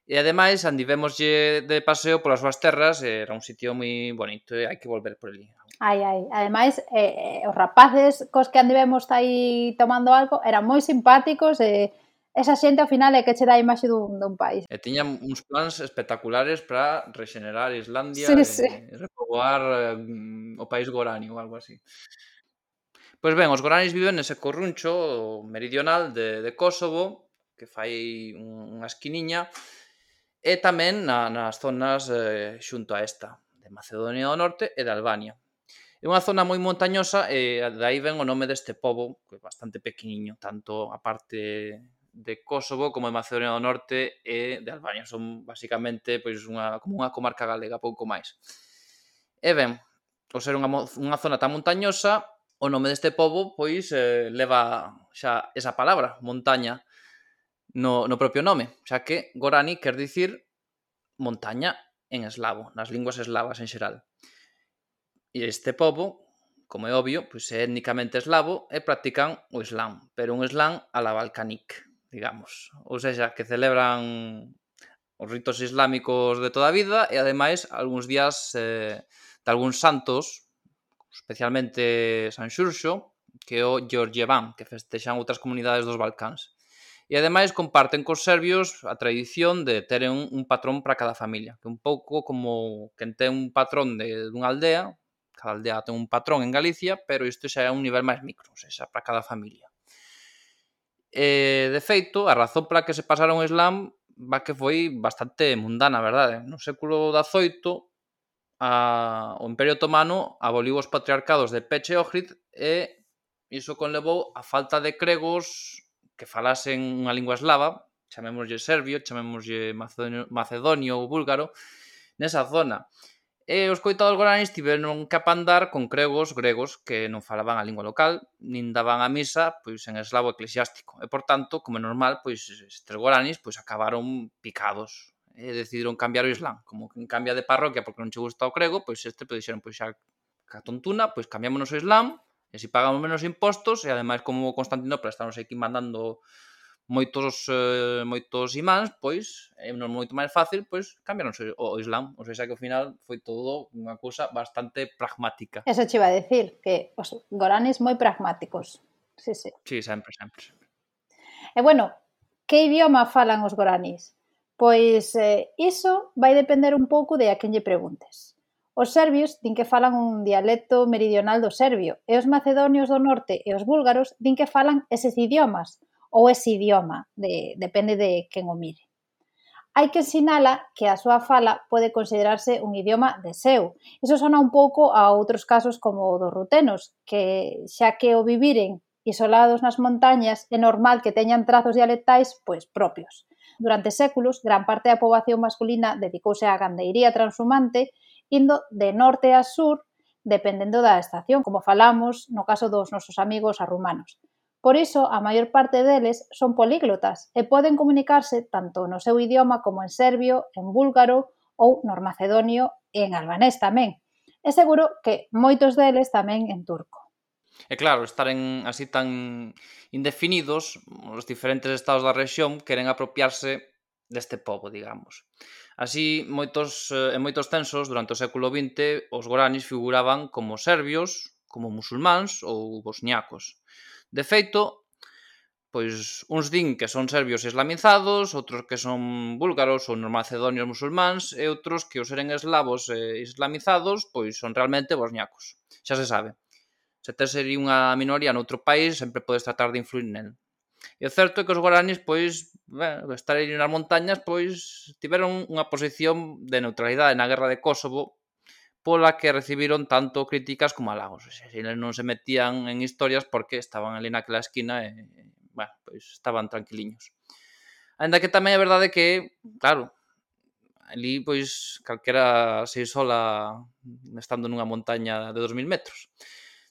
E ademais andivémoslle de paseo polas súas terras, era un sitio moi bonito e hai que volver por ali. Ai, ai, ademais eh, eh, os rapaces cos que andivemos aí tomando algo eran moi simpáticos e eh, esa xente ao final é que che dá a imaxe dun, dun país. E tiñan uns plans espectaculares para rexenerar Islandia sí, e, sí. e repoboar eh, mm, o país Gorani ou algo así. Pois ben, os goranis viven nese corruncho meridional de, de Kosovo, que fai unha esquiniña, e tamén na, nas zonas eh, xunto a esta, de Macedonia do Norte e de Albania. É unha zona moi montañosa e dai ven o nome deste povo, que é bastante pequeniño, tanto a parte de Kosovo como de Macedonia do Norte e de Albania. Son basicamente pois unha como unha comarca galega pouco máis. E ben, o ser unha, unha zona tan montañosa, o nome deste pobo pois eh, leva xa esa palabra, montaña, no, no propio nome, xa que Gorani quer dicir montaña en eslavo, nas linguas eslavas en xeral. E este pobo, como é obvio, pois é étnicamente eslavo e practican o islam, pero un islam a la balcanic, digamos. Ou seja, que celebran os ritos islámicos de toda a vida e ademais algúns días eh, de algúns santos especialmente San Xurxo, que é o Georgievan, que festexan outras comunidades dos Balcáns. E ademais comparten cos serbios a tradición de teren un, un patrón para cada familia, que un pouco como quen ten un patrón de dunha aldea, cada aldea ten un patrón en Galicia, pero isto xa é un nivel máis micro, ou seja, para cada familia. E, de feito, a razón pola que se pasaron o Islam va que foi bastante mundana, verdade? No século XVIII a, o Imperio Otomano aboliu os patriarcados de Peche e Ohrid e iso conlevou a falta de cregos que falasen unha lingua eslava, chamémoslle serbio, chamémoslle macedonio, macedonio ou búlgaro, nesa zona. E os coitados goranis tiveron que apandar con cregos gregos que non falaban a lingua local, nin daban a misa pois en eslavo eclesiástico. E, por tanto, como é normal, pois estes goranis pois acabaron picados, Eh, e decidiron cambiar o Islam. Como que cambia de parroquia porque non che gusta o crego, pois este pois, dixeron, pois xa ca tontuna, pois cambiámonos o Islam, e así pagamos menos impostos, e ademais como Constantinopla estamos aquí mandando moitos eh, moitos imáns, pois é eh, non moito máis fácil, pois cambiaron o, o Islam, ou seja que ao final foi todo unha cousa bastante pragmática. Eso che iba a decir, que os goranes moi pragmáticos. Sí, sí. Sí, sempre, sempre. E bueno, que idioma falan os goranis? Pois eh, iso vai depender un pouco de a quen lle preguntes. Os serbios din que falan un dialecto meridional do serbio e os macedonios do norte e os búlgaros din que falan eses idiomas ou ese idioma, de, depende de quen o mire. Hai que sinala que a súa fala pode considerarse un idioma de seu. Iso sona un pouco a outros casos como o dos rutenos, que xa que o viviren isolados nas montañas, é normal que teñan trazos dialectais pois propios. Durante séculos, gran parte da poboación masculina dedicouse á gandeiría transhumante, indo de norte a sur, dependendo da estación, como falamos no caso dos nosos amigos arrumanos. Por iso, a maior parte deles son políglotas e poden comunicarse tanto no seu idioma como en serbio, en búlgaro ou normacedonio e en albanés tamén. É seguro que moitos deles tamén en turco. E claro, estaren así tan indefinidos, os diferentes estados da rexión queren apropiarse deste pobo, digamos. Así, moitos, eh, en moitos censos durante o século XX, os goranis figuraban como serbios, como musulmáns ou bosniacos. De feito, pois uns din que son serbios islamizados, outros que son búlgaros ou normacedonios musulmáns e outros que os seren eslavos e islamizados pois son realmente bosniacos. Xa se sabe. Se tes ali unha minoría noutro país, sempre podes tratar de influir nel. E o certo é que os guaranis, pois, bueno, estar ali nas montañas, pois, tiveron unha posición de neutralidade na guerra de Kosovo, pola que recibiron tanto críticas como halagos. Eles non se metían en historias porque estaban ali naquela esquina e, bueno, pois estaban tranquiliños. Ainda que tamén é verdade que, claro, ali pois calquera se isola estando nunha montaña de 2000 metros.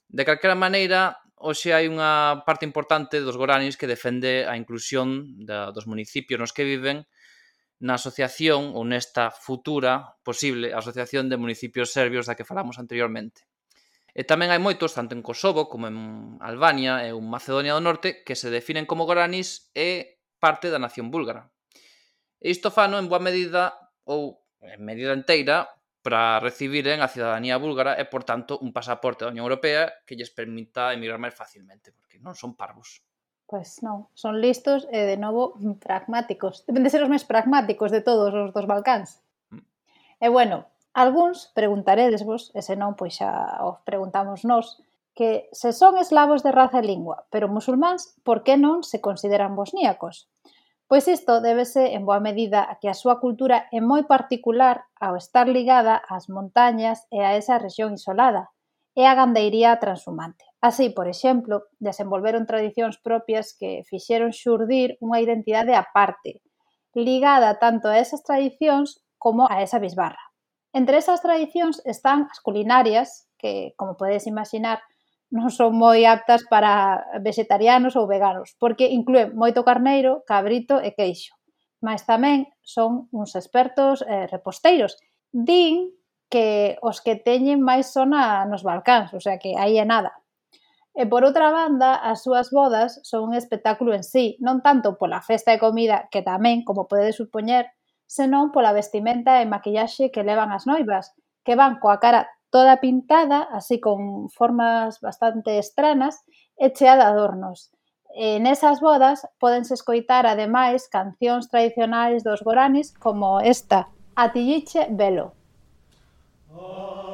De calquera maneira, hoxe hai unha parte importante dos goranis que defende a inclusión da, dos municipios nos que viven na asociación ou nesta futura posible asociación de municipios serbios da que falamos anteriormente. E tamén hai moitos, tanto en Kosovo como en Albania e en Macedonia do Norte, que se definen como goranis e parte da nación búlgara. E isto fano en boa medida ou en medida inteira para recibiren a cidadanía búlgara e, por tanto, un pasaporte da Unión Europea que lles permita emigrar máis facilmente, porque non son parvos. Pois pues non, son listos e, de novo, pragmáticos. Deben de ser os máis pragmáticos de todos os dos Balcáns. Mm. E, bueno, algúns preguntaredes vos, e se non, pois xa os preguntamos nós, que se son eslavos de raza e lingua, pero musulmáns, por que non se consideran bosníacos? Pois isto débese en boa medida a que a súa cultura é moi particular ao estar ligada ás montañas e a esa rexión isolada, e a gandeiría transhumante. Así, por exemplo, desenvolveron tradicións propias que fixeron xurdir unha identidade aparte, ligada tanto a esas tradicións como a esa bisbarra. Entre esas tradicións están as culinarias, que, como podedes imaginar, non son moi aptas para vegetarianos ou veganos, porque inclúen moito carneiro, cabrito e queixo. Mas tamén son uns expertos eh, reposteiros. Din que os que teñen máis zona nos Balcáns, o sea que aí é nada. E por outra banda, as súas bodas son un espectáculo en sí, non tanto pola festa e comida, que tamén, como podedes supoñer, senón pola vestimenta e maquillaxe que levan as noivas, que van coa cara toda pintada, así con formas bastante estranas, e chea de adornos. E nesas bodas podense escoitar ademais cancións tradicionais dos goranis como esta, Atilliche Velo. Oh.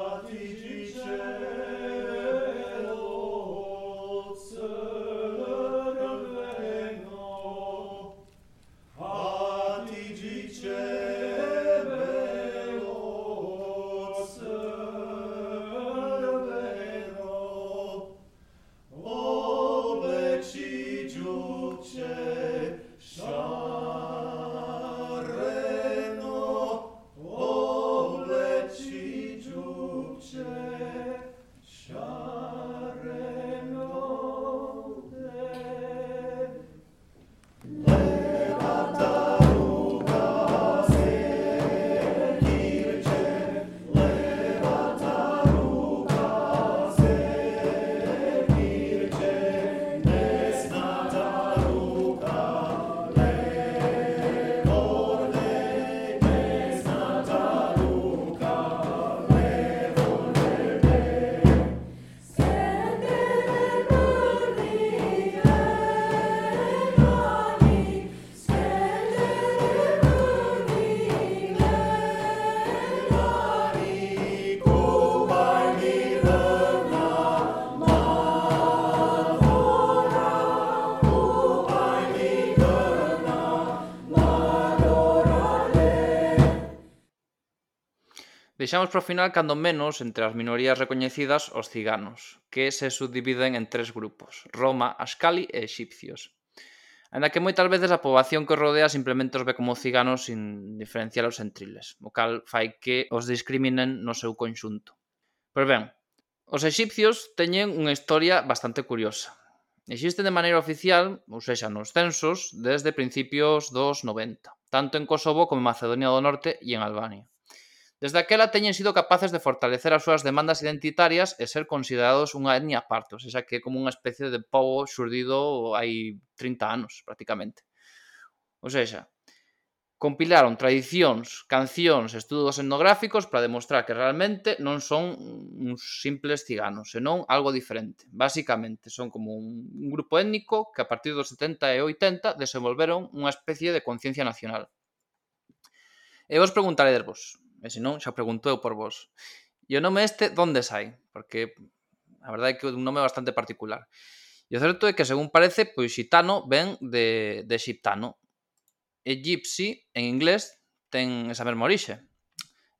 Deixamos para o final cando menos entre as minorías recoñecidas os ciganos, que se subdividen en tres grupos, Roma, Ascali e Exipcios. Ainda que moitas veces a poboación que os rodea simplemente os ve como ciganos sin diferencialos entre eles, o cal fai que os discriminen no seu conxunto. Pois ben, os exipcios teñen unha historia bastante curiosa. Existen de maneira oficial, ou seja, nos censos, desde principios dos 90, tanto en Kosovo como en Macedonia do Norte e en Albania. Desde aquela teñen sido capaces de fortalecer as súas demandas identitarias e ser considerados unha etnia partos, esa que é como unha especie de povo xurdido hai 30 anos, prácticamente. Ou seja, compilaron tradicións, cancións, estudos etnográficos para demostrar que realmente non son uns simples ciganos, senón algo diferente. Básicamente, son como un grupo étnico que a partir dos 70 e 80 desenvolveron unha especie de conciencia nacional. E vos preguntaredvos, Eh, e se non, xa preguntou por vos. E o nome este, donde sai? Porque a verdade é que é un nome bastante particular. E o certo é que, según parece, pois xitano ven de, de xitano. E gypsy, en inglés, ten esa mesma orixe.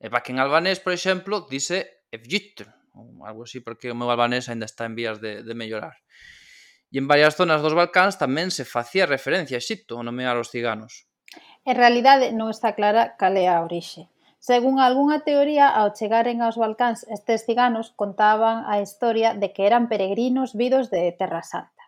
E pa que en albanés, por exemplo, dice evgytr, ou algo así, porque o meu albanés aínda está en vías de, de mellorar. E en varias zonas dos Balcáns tamén se facía referencia a Egipto o nomear os ciganos. En realidade non está clara cal é a orixe. Según algunha teoría, ao chegaren aos Balcáns, estes ciganos contaban a historia de que eran peregrinos vidos de Terra Santa.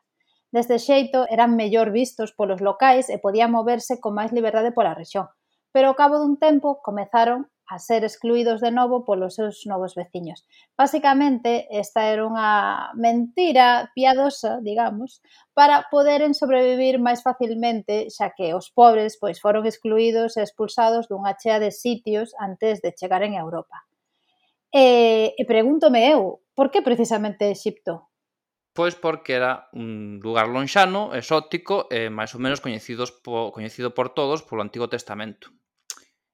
Deste xeito, eran mellor vistos polos locais e podían moverse con máis liberdade pola rexión. Pero ao cabo dun tempo comezaron a ser excluídos de novo polos seus novos veciños. Basicamente, esta era unha mentira piadosa, digamos, para poderen sobrevivir máis facilmente, xa que os pobres pois foron excluídos e expulsados dunha chea de sitios antes de chegaren a Europa. E, e pregúntome eu, por que precisamente Exipto? Pois porque era un lugar lonxano, exótico e máis ou menos coñecidos po, coñecido por todos polo Antigo Testamento.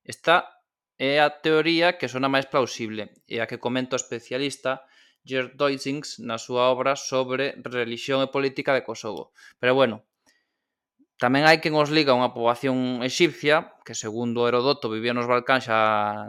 Está É a teoría que sona máis plausible e a que comenta o especialista Gerd Deutzings na súa obra sobre religión e política de Kosovo. Pero bueno, tamén hai quen os liga unha poboación exipcia, que segundo Herodoto vivía nos Balcáns xa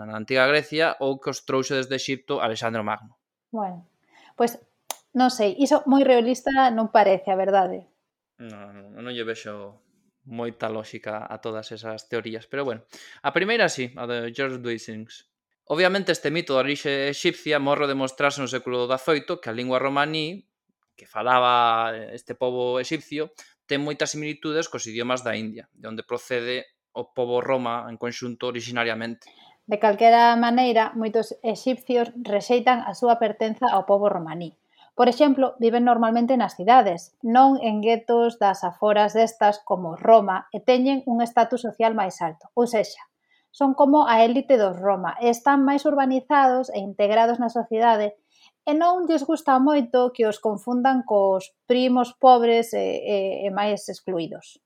na antiga Grecia, ou que os trouxe desde Egipto Alexandre Magno. Bueno, pois pues, non sei, iso moi realista non parece, a verdade. Non, non, non lle vexo moita lógica a todas esas teorías. Pero bueno, a primeira sí, a de George Duisings. Obviamente este mito da orixe egipcia morro de mostrarse no século XVIII que a lingua romaní que falaba este povo egipcio ten moitas similitudes cos idiomas da India, de onde procede o povo Roma en conxunto originariamente. De calquera maneira, moitos egipcios rexeitan a súa pertenza ao povo romaní, Por exemplo, viven normalmente nas cidades, non en guetos das aforas destas como Roma e teñen un estatus social máis alto. Ou sexa, son como a élite dos Roma e están máis urbanizados e integrados na sociedade e non lles gusta moito que os confundan cos primos pobres e, e, e máis excluídos.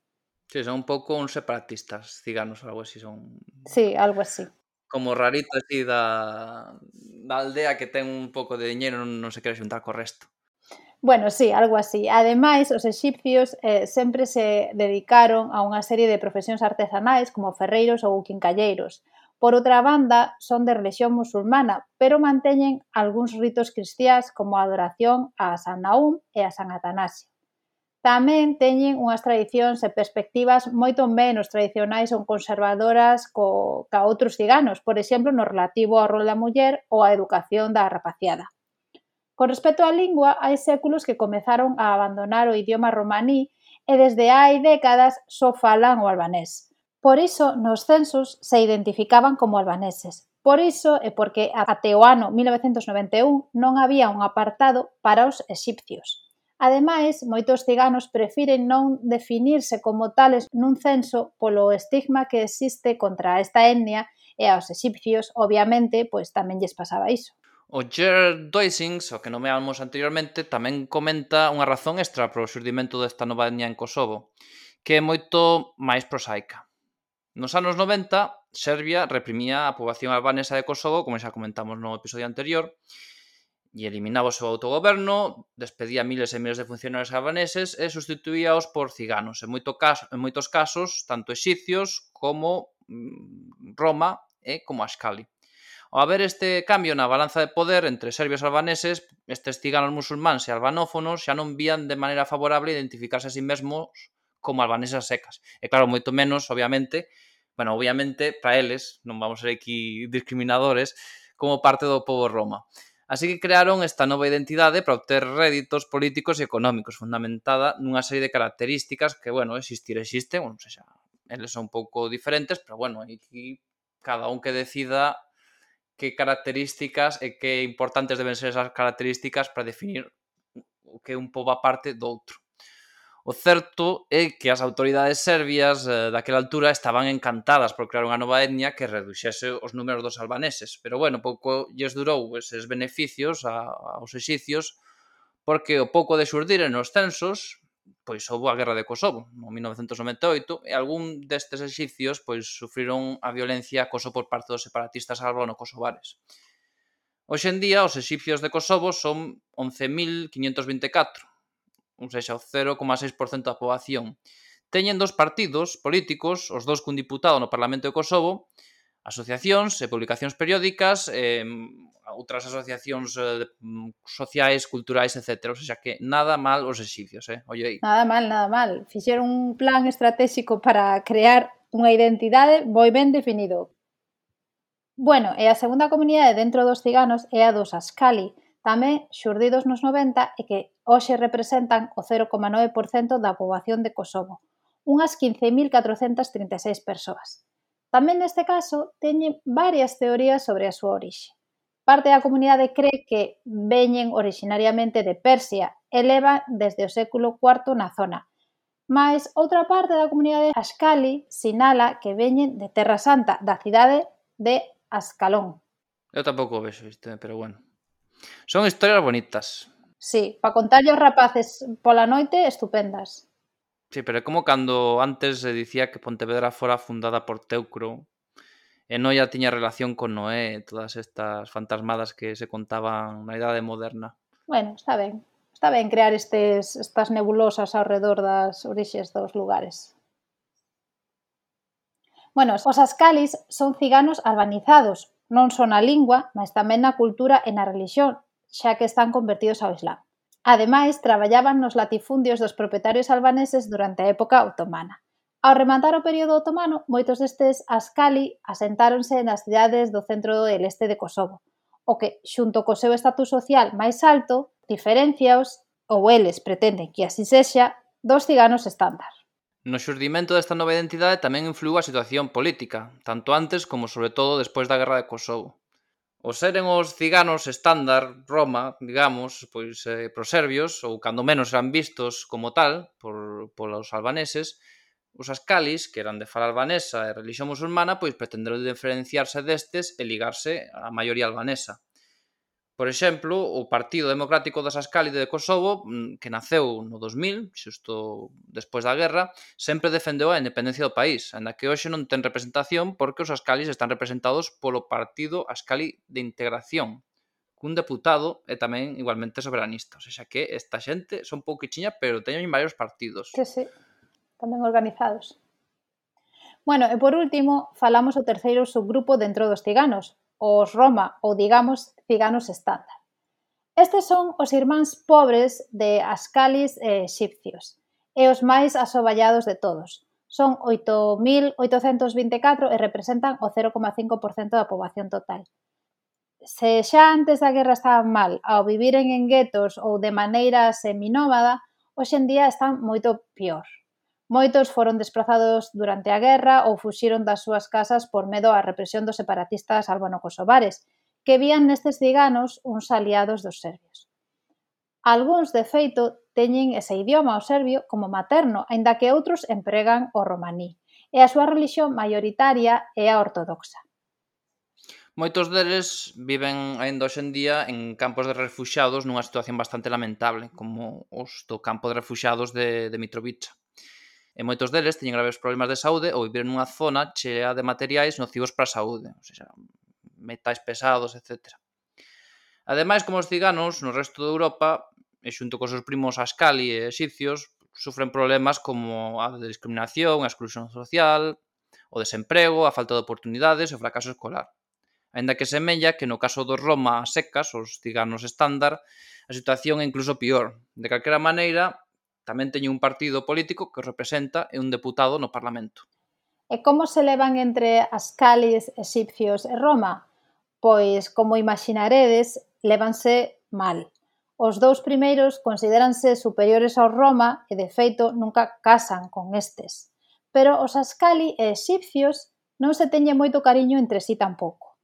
Sí, son un pouco uns separatistas ciganos, algo así son. Sí, algo así como rarito así da, da aldea que ten un pouco de diñeiro non, non se quere xuntar co resto. Bueno, sí, algo así. Ademais, os exipcios eh, sempre se dedicaron a unha serie de profesións artesanais como ferreiros ou quincalleiros. Por outra banda, son de religión musulmana, pero manteñen algúns ritos cristiás como a adoración a San Naum e a San Atanasio tamén teñen unhas tradicións e perspectivas moito menos tradicionais ou conservadoras co, ca outros ciganos, por exemplo, no relativo ao rol da muller ou á educación da rapaciada. Con respecto á lingua, hai séculos que comezaron a abandonar o idioma romaní e desde hai décadas só falan o albanés. Por iso, nos censos se identificaban como albaneses. Por iso e porque até o ano 1991 non había un apartado para os exipcios. Ademais, moitos ciganos prefiren non definirse como tales nun censo polo estigma que existe contra esta etnia e aos exipcios, obviamente, pois tamén lles pasaba iso. O Gerard Doisings, o que nomeamos anteriormente, tamén comenta unha razón extra para o xurdimento desta nova etnia en Kosovo, que é moito máis prosaica. Nos anos 90, Serbia reprimía a poboación albanesa de Kosovo, como xa comentamos no episodio anterior, e eliminaba o seu autogoberno, despedía miles e miles de funcionarios albaneses e sustituíaos por ciganos. En, moito caso, en moitos casos, tanto exicios como mm, Roma e como Ascali. Ao haber este cambio na balanza de poder entre serbios e albaneses, estes ciganos musulmáns e albanófonos xa non vían de maneira favorable identificarse a sí mesmos como albanesas secas. E claro, moito menos, obviamente, bueno, obviamente, para eles, non vamos ser aquí discriminadores, como parte do povo Roma. Así que crearon esta nova identidade para obter réditos políticos e económicos fundamentada nunha serie de características que, bueno, existir existe, bueno, xa, eles son un pouco diferentes, pero bueno, aquí cada un que decida que características e que importantes deben ser esas características para definir o que un pouco aparte do outro. O certo é que as autoridades serbias eh, daquela altura estaban encantadas por crear unha nova etnia que reduxese os números dos albaneses. Pero bueno, pouco lles durou eses beneficios a, aos exicios porque o pouco de xurdir nos censos pois houve a guerra de Kosovo no 1998 e algún destes exicios pois sufriron a violencia a Kosovo por parte dos separatistas albano-kosovares. Hoxe en día, os exipcios de Kosovo son 11.524, ou seja, o 0,6% da poboación. Teñen dos partidos políticos, os dous cun diputado no Parlamento de Kosovo, asociacións e publicacións periódicas, eh, outras asociacións eh, mm, sociais, culturais, etc. O sea que nada mal os exicios, eh? Olle aí. Nada mal, nada mal. Fixeron un plan estratégico para crear unha identidade moi ben definido. Bueno, e a segunda comunidade dentro dos ciganos é a dos Ascali, tamén xurdidos nos 90 e que hoxe representan o 0,9% da poboación de Kosovo, unhas 15.436 persoas. Tamén neste caso teñen varias teorías sobre a súa orixe. Parte da comunidade cree que veñen originariamente de Persia e leva desde o século IV na zona, mas outra parte da comunidade Ascali sinala que veñen de Terra Santa, da cidade de Ascalón. Eu tampouco vexo isto, eh, pero bueno. Son historias bonitas, Sí, para contarlle aos rapaces pola noite, estupendas. Sí, pero é como cando antes se dicía que Pontevedra fora fundada por Teucro e Noia tiña relación con Noé, todas estas fantasmadas que se contaban na idade moderna. Bueno, está ben. Está ben crear estes, estas nebulosas ao redor das orixes dos lugares. Bueno, os ascalis son ciganos albanizados, non só na lingua, mas tamén na cultura e na religión, xa que están convertidos ao Islam. Ademais, traballaban nos latifundios dos propietarios albaneses durante a época otomana. Ao rematar o período otomano, moitos destes ascali asentáronse nas cidades do centro e leste de Kosovo, o que, xunto co seu estatus social máis alto, diferenciaos, ou eles pretenden que así sexa, dos ciganos estándar. No xurdimento desta nova identidade tamén influiu a situación política, tanto antes como sobre todo despois da Guerra de Kosovo. Os seren os ciganos estándar, Roma, digamos, pois eh, pros serbios, ou cando menos eran vistos como tal por, polos albaneses, os ascalis, que eran de fala albanesa e religión musulmana, pois pretenderon diferenciarse destes e ligarse á maioría albanesa. Por exemplo, o Partido Democrático das Ascálide de Kosovo, mm, que naceu no 2000, xusto despois da guerra, sempre defendeu a independencia do país, anda que hoxe non ten representación porque os ascalis están representados polo Partido Ascali de Integración, cun deputado e tamén igualmente soberanista. O sea que esta xente son pouquichiña, pero teñen varios partidos. Que sí, tamén organizados. Bueno, e por último, falamos o terceiro subgrupo dentro dos ciganos, os Roma ou, digamos, ciganos estándar. Estes son os irmáns pobres de Ascalis e Xipcios, e os máis asoballados de todos. Son 8.824 e representan o 0,5% da poboación total. Se xa antes da guerra estaban mal ao viviren en guetos ou de maneira seminómada, hoxe en día están moito pior. Moitos foron desplazados durante a guerra ou fuxiron das súas casas por medo á represión dos separatistas albano-kosovares, que vían nestes ciganos uns aliados dos serbios. Alguns, de feito, teñen ese idioma o serbio como materno, aínda que outros empregan o romaní, e a súa religión maioritaria é a ortodoxa. Moitos deles viven aínda hoxendía en campos de refuxados nunha situación bastante lamentable, como os do campo de refuxados de, de Mitrovica e moitos deles teñen graves problemas de saúde ou viven nunha zona chea de materiais nocivos para a saúde, ou seja, metais pesados, etc. Ademais, como os ciganos no resto de Europa, e xunto cos seus primos ascali e exipcios, sufren problemas como a de discriminación, a exclusión social, o desemprego, a falta de oportunidades e o fracaso escolar. Ainda que semella que no caso dos Roma secas, os ciganos estándar, a situación é incluso pior. De calquera maneira, Tamén teñen un partido político que os representa e un deputado no Parlamento. E como se levan entre Ascalis, Exipcios e Roma? Pois, como imaginaredes, levanse mal. Os dous primeiros consideranse superiores ao Roma e, de feito, nunca casan con estes. Pero os Ascali e Exipcios non se teñen moito cariño entre sí tampouco.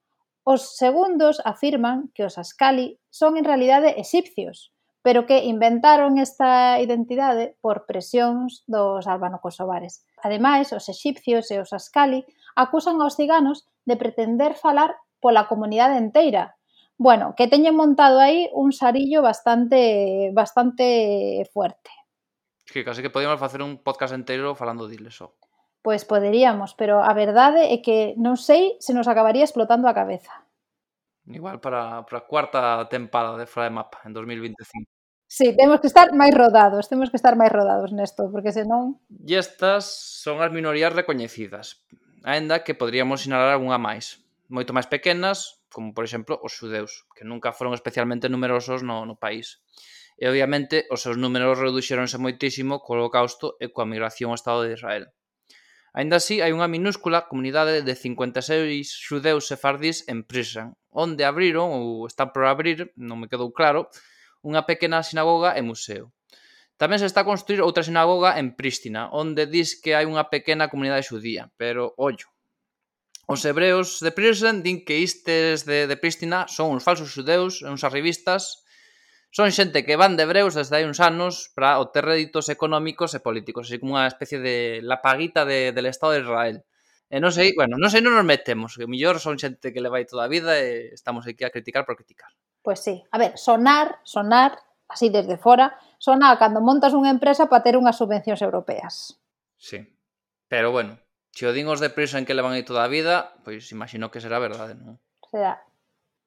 Os segundos afirman que os Ascali son en realidade exipcios, pero que inventaron esta identidade por presións dos albano-kosovares. Ademais, os exipcios e os ascali acusan aos ciganos de pretender falar pola comunidade inteira. Bueno, que teñen montado aí un sarillo bastante bastante fuerte. Que case que podíamos facer un podcast inteiro falando diles só. Pois poderíamos, pero a verdade é que non sei se nos acabaría explotando a cabeza igual para, para a cuarta tempada de Fraemap en 2025. Sí, temos que estar máis rodados, temos que estar máis rodados nesto, porque senón... E estas son as minorías recoñecidas, aínda que poderíamos sinalar algunha máis, moito máis pequenas, como por exemplo os xudeus, que nunca foron especialmente numerosos no, no país. E obviamente os seus números reduxeronse moitísimo co holocausto e coa migración ao Estado de Israel. Ainda así, hai unha minúscula comunidade de 56 xudeus sefardís en Prisran, onde abriron ou están por abrir, non me quedou claro, unha pequena sinagoga e museo. Tamén se está a construir outra sinagoga en Prístina, onde dis que hai unha pequena comunidade xudía, pero ollo. Os hebreos de Prístina din que istes de, de Prístina son uns falsos xudeus, uns arribistas, son xente que van de hebreus desde hai uns anos para obter réditos económicos e políticos, así como unha especie de la paguita de, del Estado de Israel. Eh, e non sei, bueno, non sei, non nos metemos, que mellor son xente que le vai toda a vida e estamos aquí a criticar por criticar. Pois pues sí, a ver, sonar, sonar, así desde fora, sona cando montas unha empresa para ter unhas subvencións europeas. Sí, pero bueno, se o din os de prisa en que levan aí toda a vida, pois imagino que será verdade, non? Será.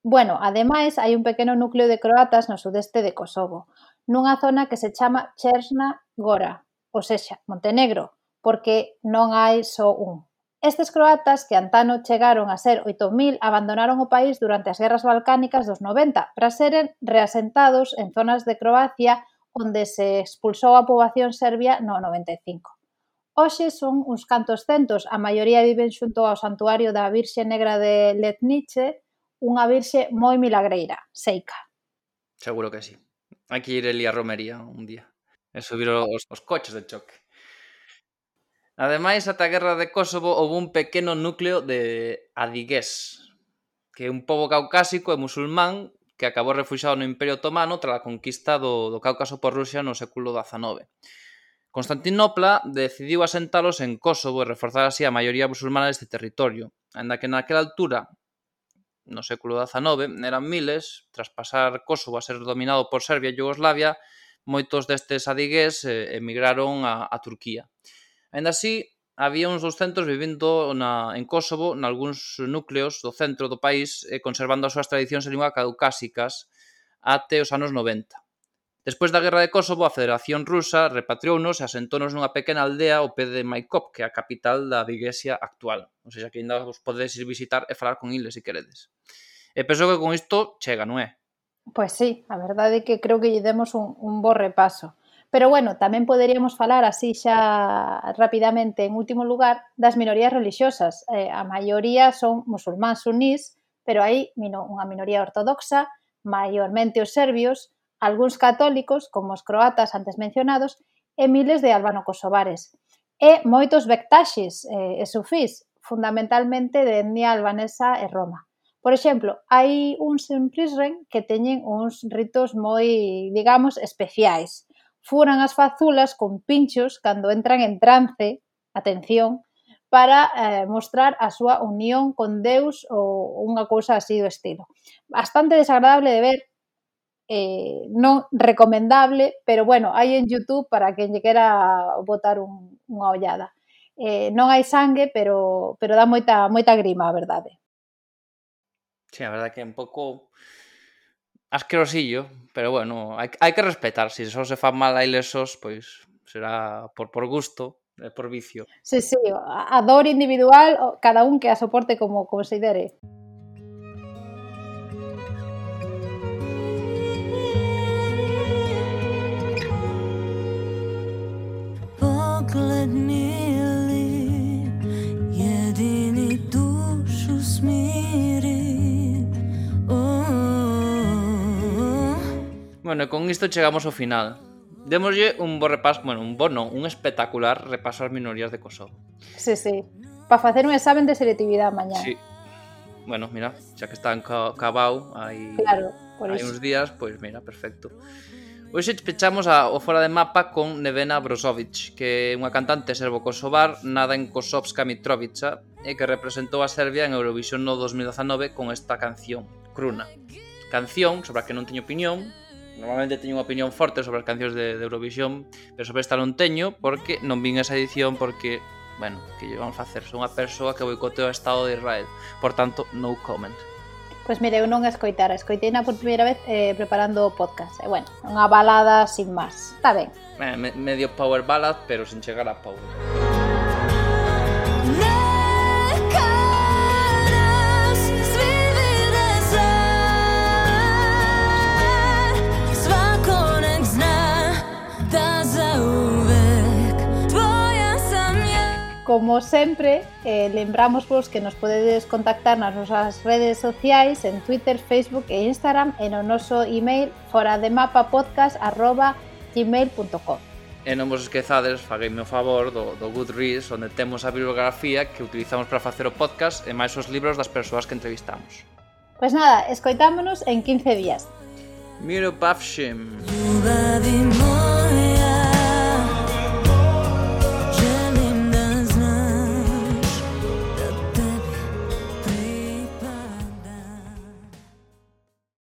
Bueno, ademais, hai un pequeno núcleo de croatas no sudeste de Kosovo, nunha zona que se chama Cherna Gora, ou sexa, Montenegro, porque non hai só un. Estes croatas, que antano chegaron a ser 8.000, abandonaron o país durante as guerras balcánicas dos 90 para seren reasentados en zonas de Croacia onde se expulsou a poboación serbia no 95. Hoxe son uns cantos centos, a maioría viven xunto ao santuario da Virxe Negra de Letnice, unha virxe moi milagreira, seica. Seguro que sí. Hai que ir a Romería un día e subir os, os coches de choque. Ademais, ata a guerra de Kosovo houve un pequeno núcleo de adigués, que é un pobo caucásico e musulmán que acabou refuxado no Imperio Otomano tras a conquista do, do Cáucaso por Rusia no século XIX. Constantinopla decidiu asentalos en Kosovo e reforzar así a maioría musulmana deste territorio, ainda que naquela altura, no século XIX, eran miles, tras pasar Kosovo a ser dominado por Serbia e Yugoslavia, moitos destes adigués eh, emigraron a, a Turquía. Ainda así, había uns 200 vivindo na, en Kosovo, nalgúns núcleos do centro do país, e conservando as súas tradicións en lingua caucásicas até os anos 90. Despois da Guerra de Kosovo, a Federación Rusa repatriounos e asentónos nunha pequena aldea ao pé de Maikop, que é a capital da Vigesia actual. Ou seja, que ainda vos podedes ir visitar e falar con eles se queredes. E penso que con isto chega, non é? Pois sí, a verdade é que creo que lle demos un, un bo repaso. Pero bueno, tamén poderíamos falar así xa rapidamente en último lugar das minorías religiosas. Eh, a maioría son musulmáns sunís, pero hai mino, unha minoría ortodoxa, maiormente os serbios, algúns católicos, como os croatas antes mencionados, e miles de albano-kosovares. E moitos bektaxis eh, e sufís, fundamentalmente de etnia albanesa e Roma. Por exemplo, hai uns en Prizren que teñen uns ritos moi, digamos, especiais furan as fazulas con pinchos cando entran en trance, atención, para eh, mostrar a súa unión con Deus ou unha cousa así do estilo. Bastante desagradable de ver, eh, non recomendable, pero bueno, hai en YouTube para quen lle quera botar un, unha ollada. Eh, non hai sangue, pero pero dá moita moita grima, a verdade. Sí, a verdade que un pouco asquerosillo, pero bueno, hai, hai que respetar, se si só se fan mal a ilesos, pois será por, por gusto, e por vicio. Sí, sí, a dor individual, cada un que a soporte como considere. Pogled mili, Bueno, e con isto chegamos ao final. Démoslle un bo repaso, bueno, un bo non, un espectacular repaso ás minorías de Kosovo. Sí, sí. Para facer un examen de selectividade mañá. Sí. Bueno, mira, xa que está en Cabau, hai, claro, por hai uns días, pois pues mira, perfecto. Hoxe pechamos a, o fora de mapa con Nevena Brozovic, que é unha cantante serbo-kosovar nada en Kosovska Mitrovica e que representou a Serbia en Eurovisión no 2019 con esta canción, Kruna. Canción sobre a que non teño opinión, normalmente teño unha opinión forte sobre as cancións de, de Eurovisión, pero sobre esta non teño porque non vin esa edición porque bueno, que lle vamos facer? Son unha persoa que boicoteo o Estado de Israel. Por tanto, no comment. Pois mire, eu non a escoitara, escoitei na por primeira vez eh, preparando o podcast. E eh, bueno, unha balada sin máis. Está ben. Eh, medio power ballad, pero sin chegar a power. Como sempre, eh, lembramos vos que nos podedes contactar nas nosas redes sociais, en Twitter, Facebook e Instagram, e no noso email forademapapodcast.gmail.com E non vos esquezades, fagueime o favor do, do Goodreads, onde temos a bibliografía que utilizamos para facer o podcast e máis os libros das persoas que entrevistamos. Pois nada, escoitámonos en 15 días. Miro Pafshim.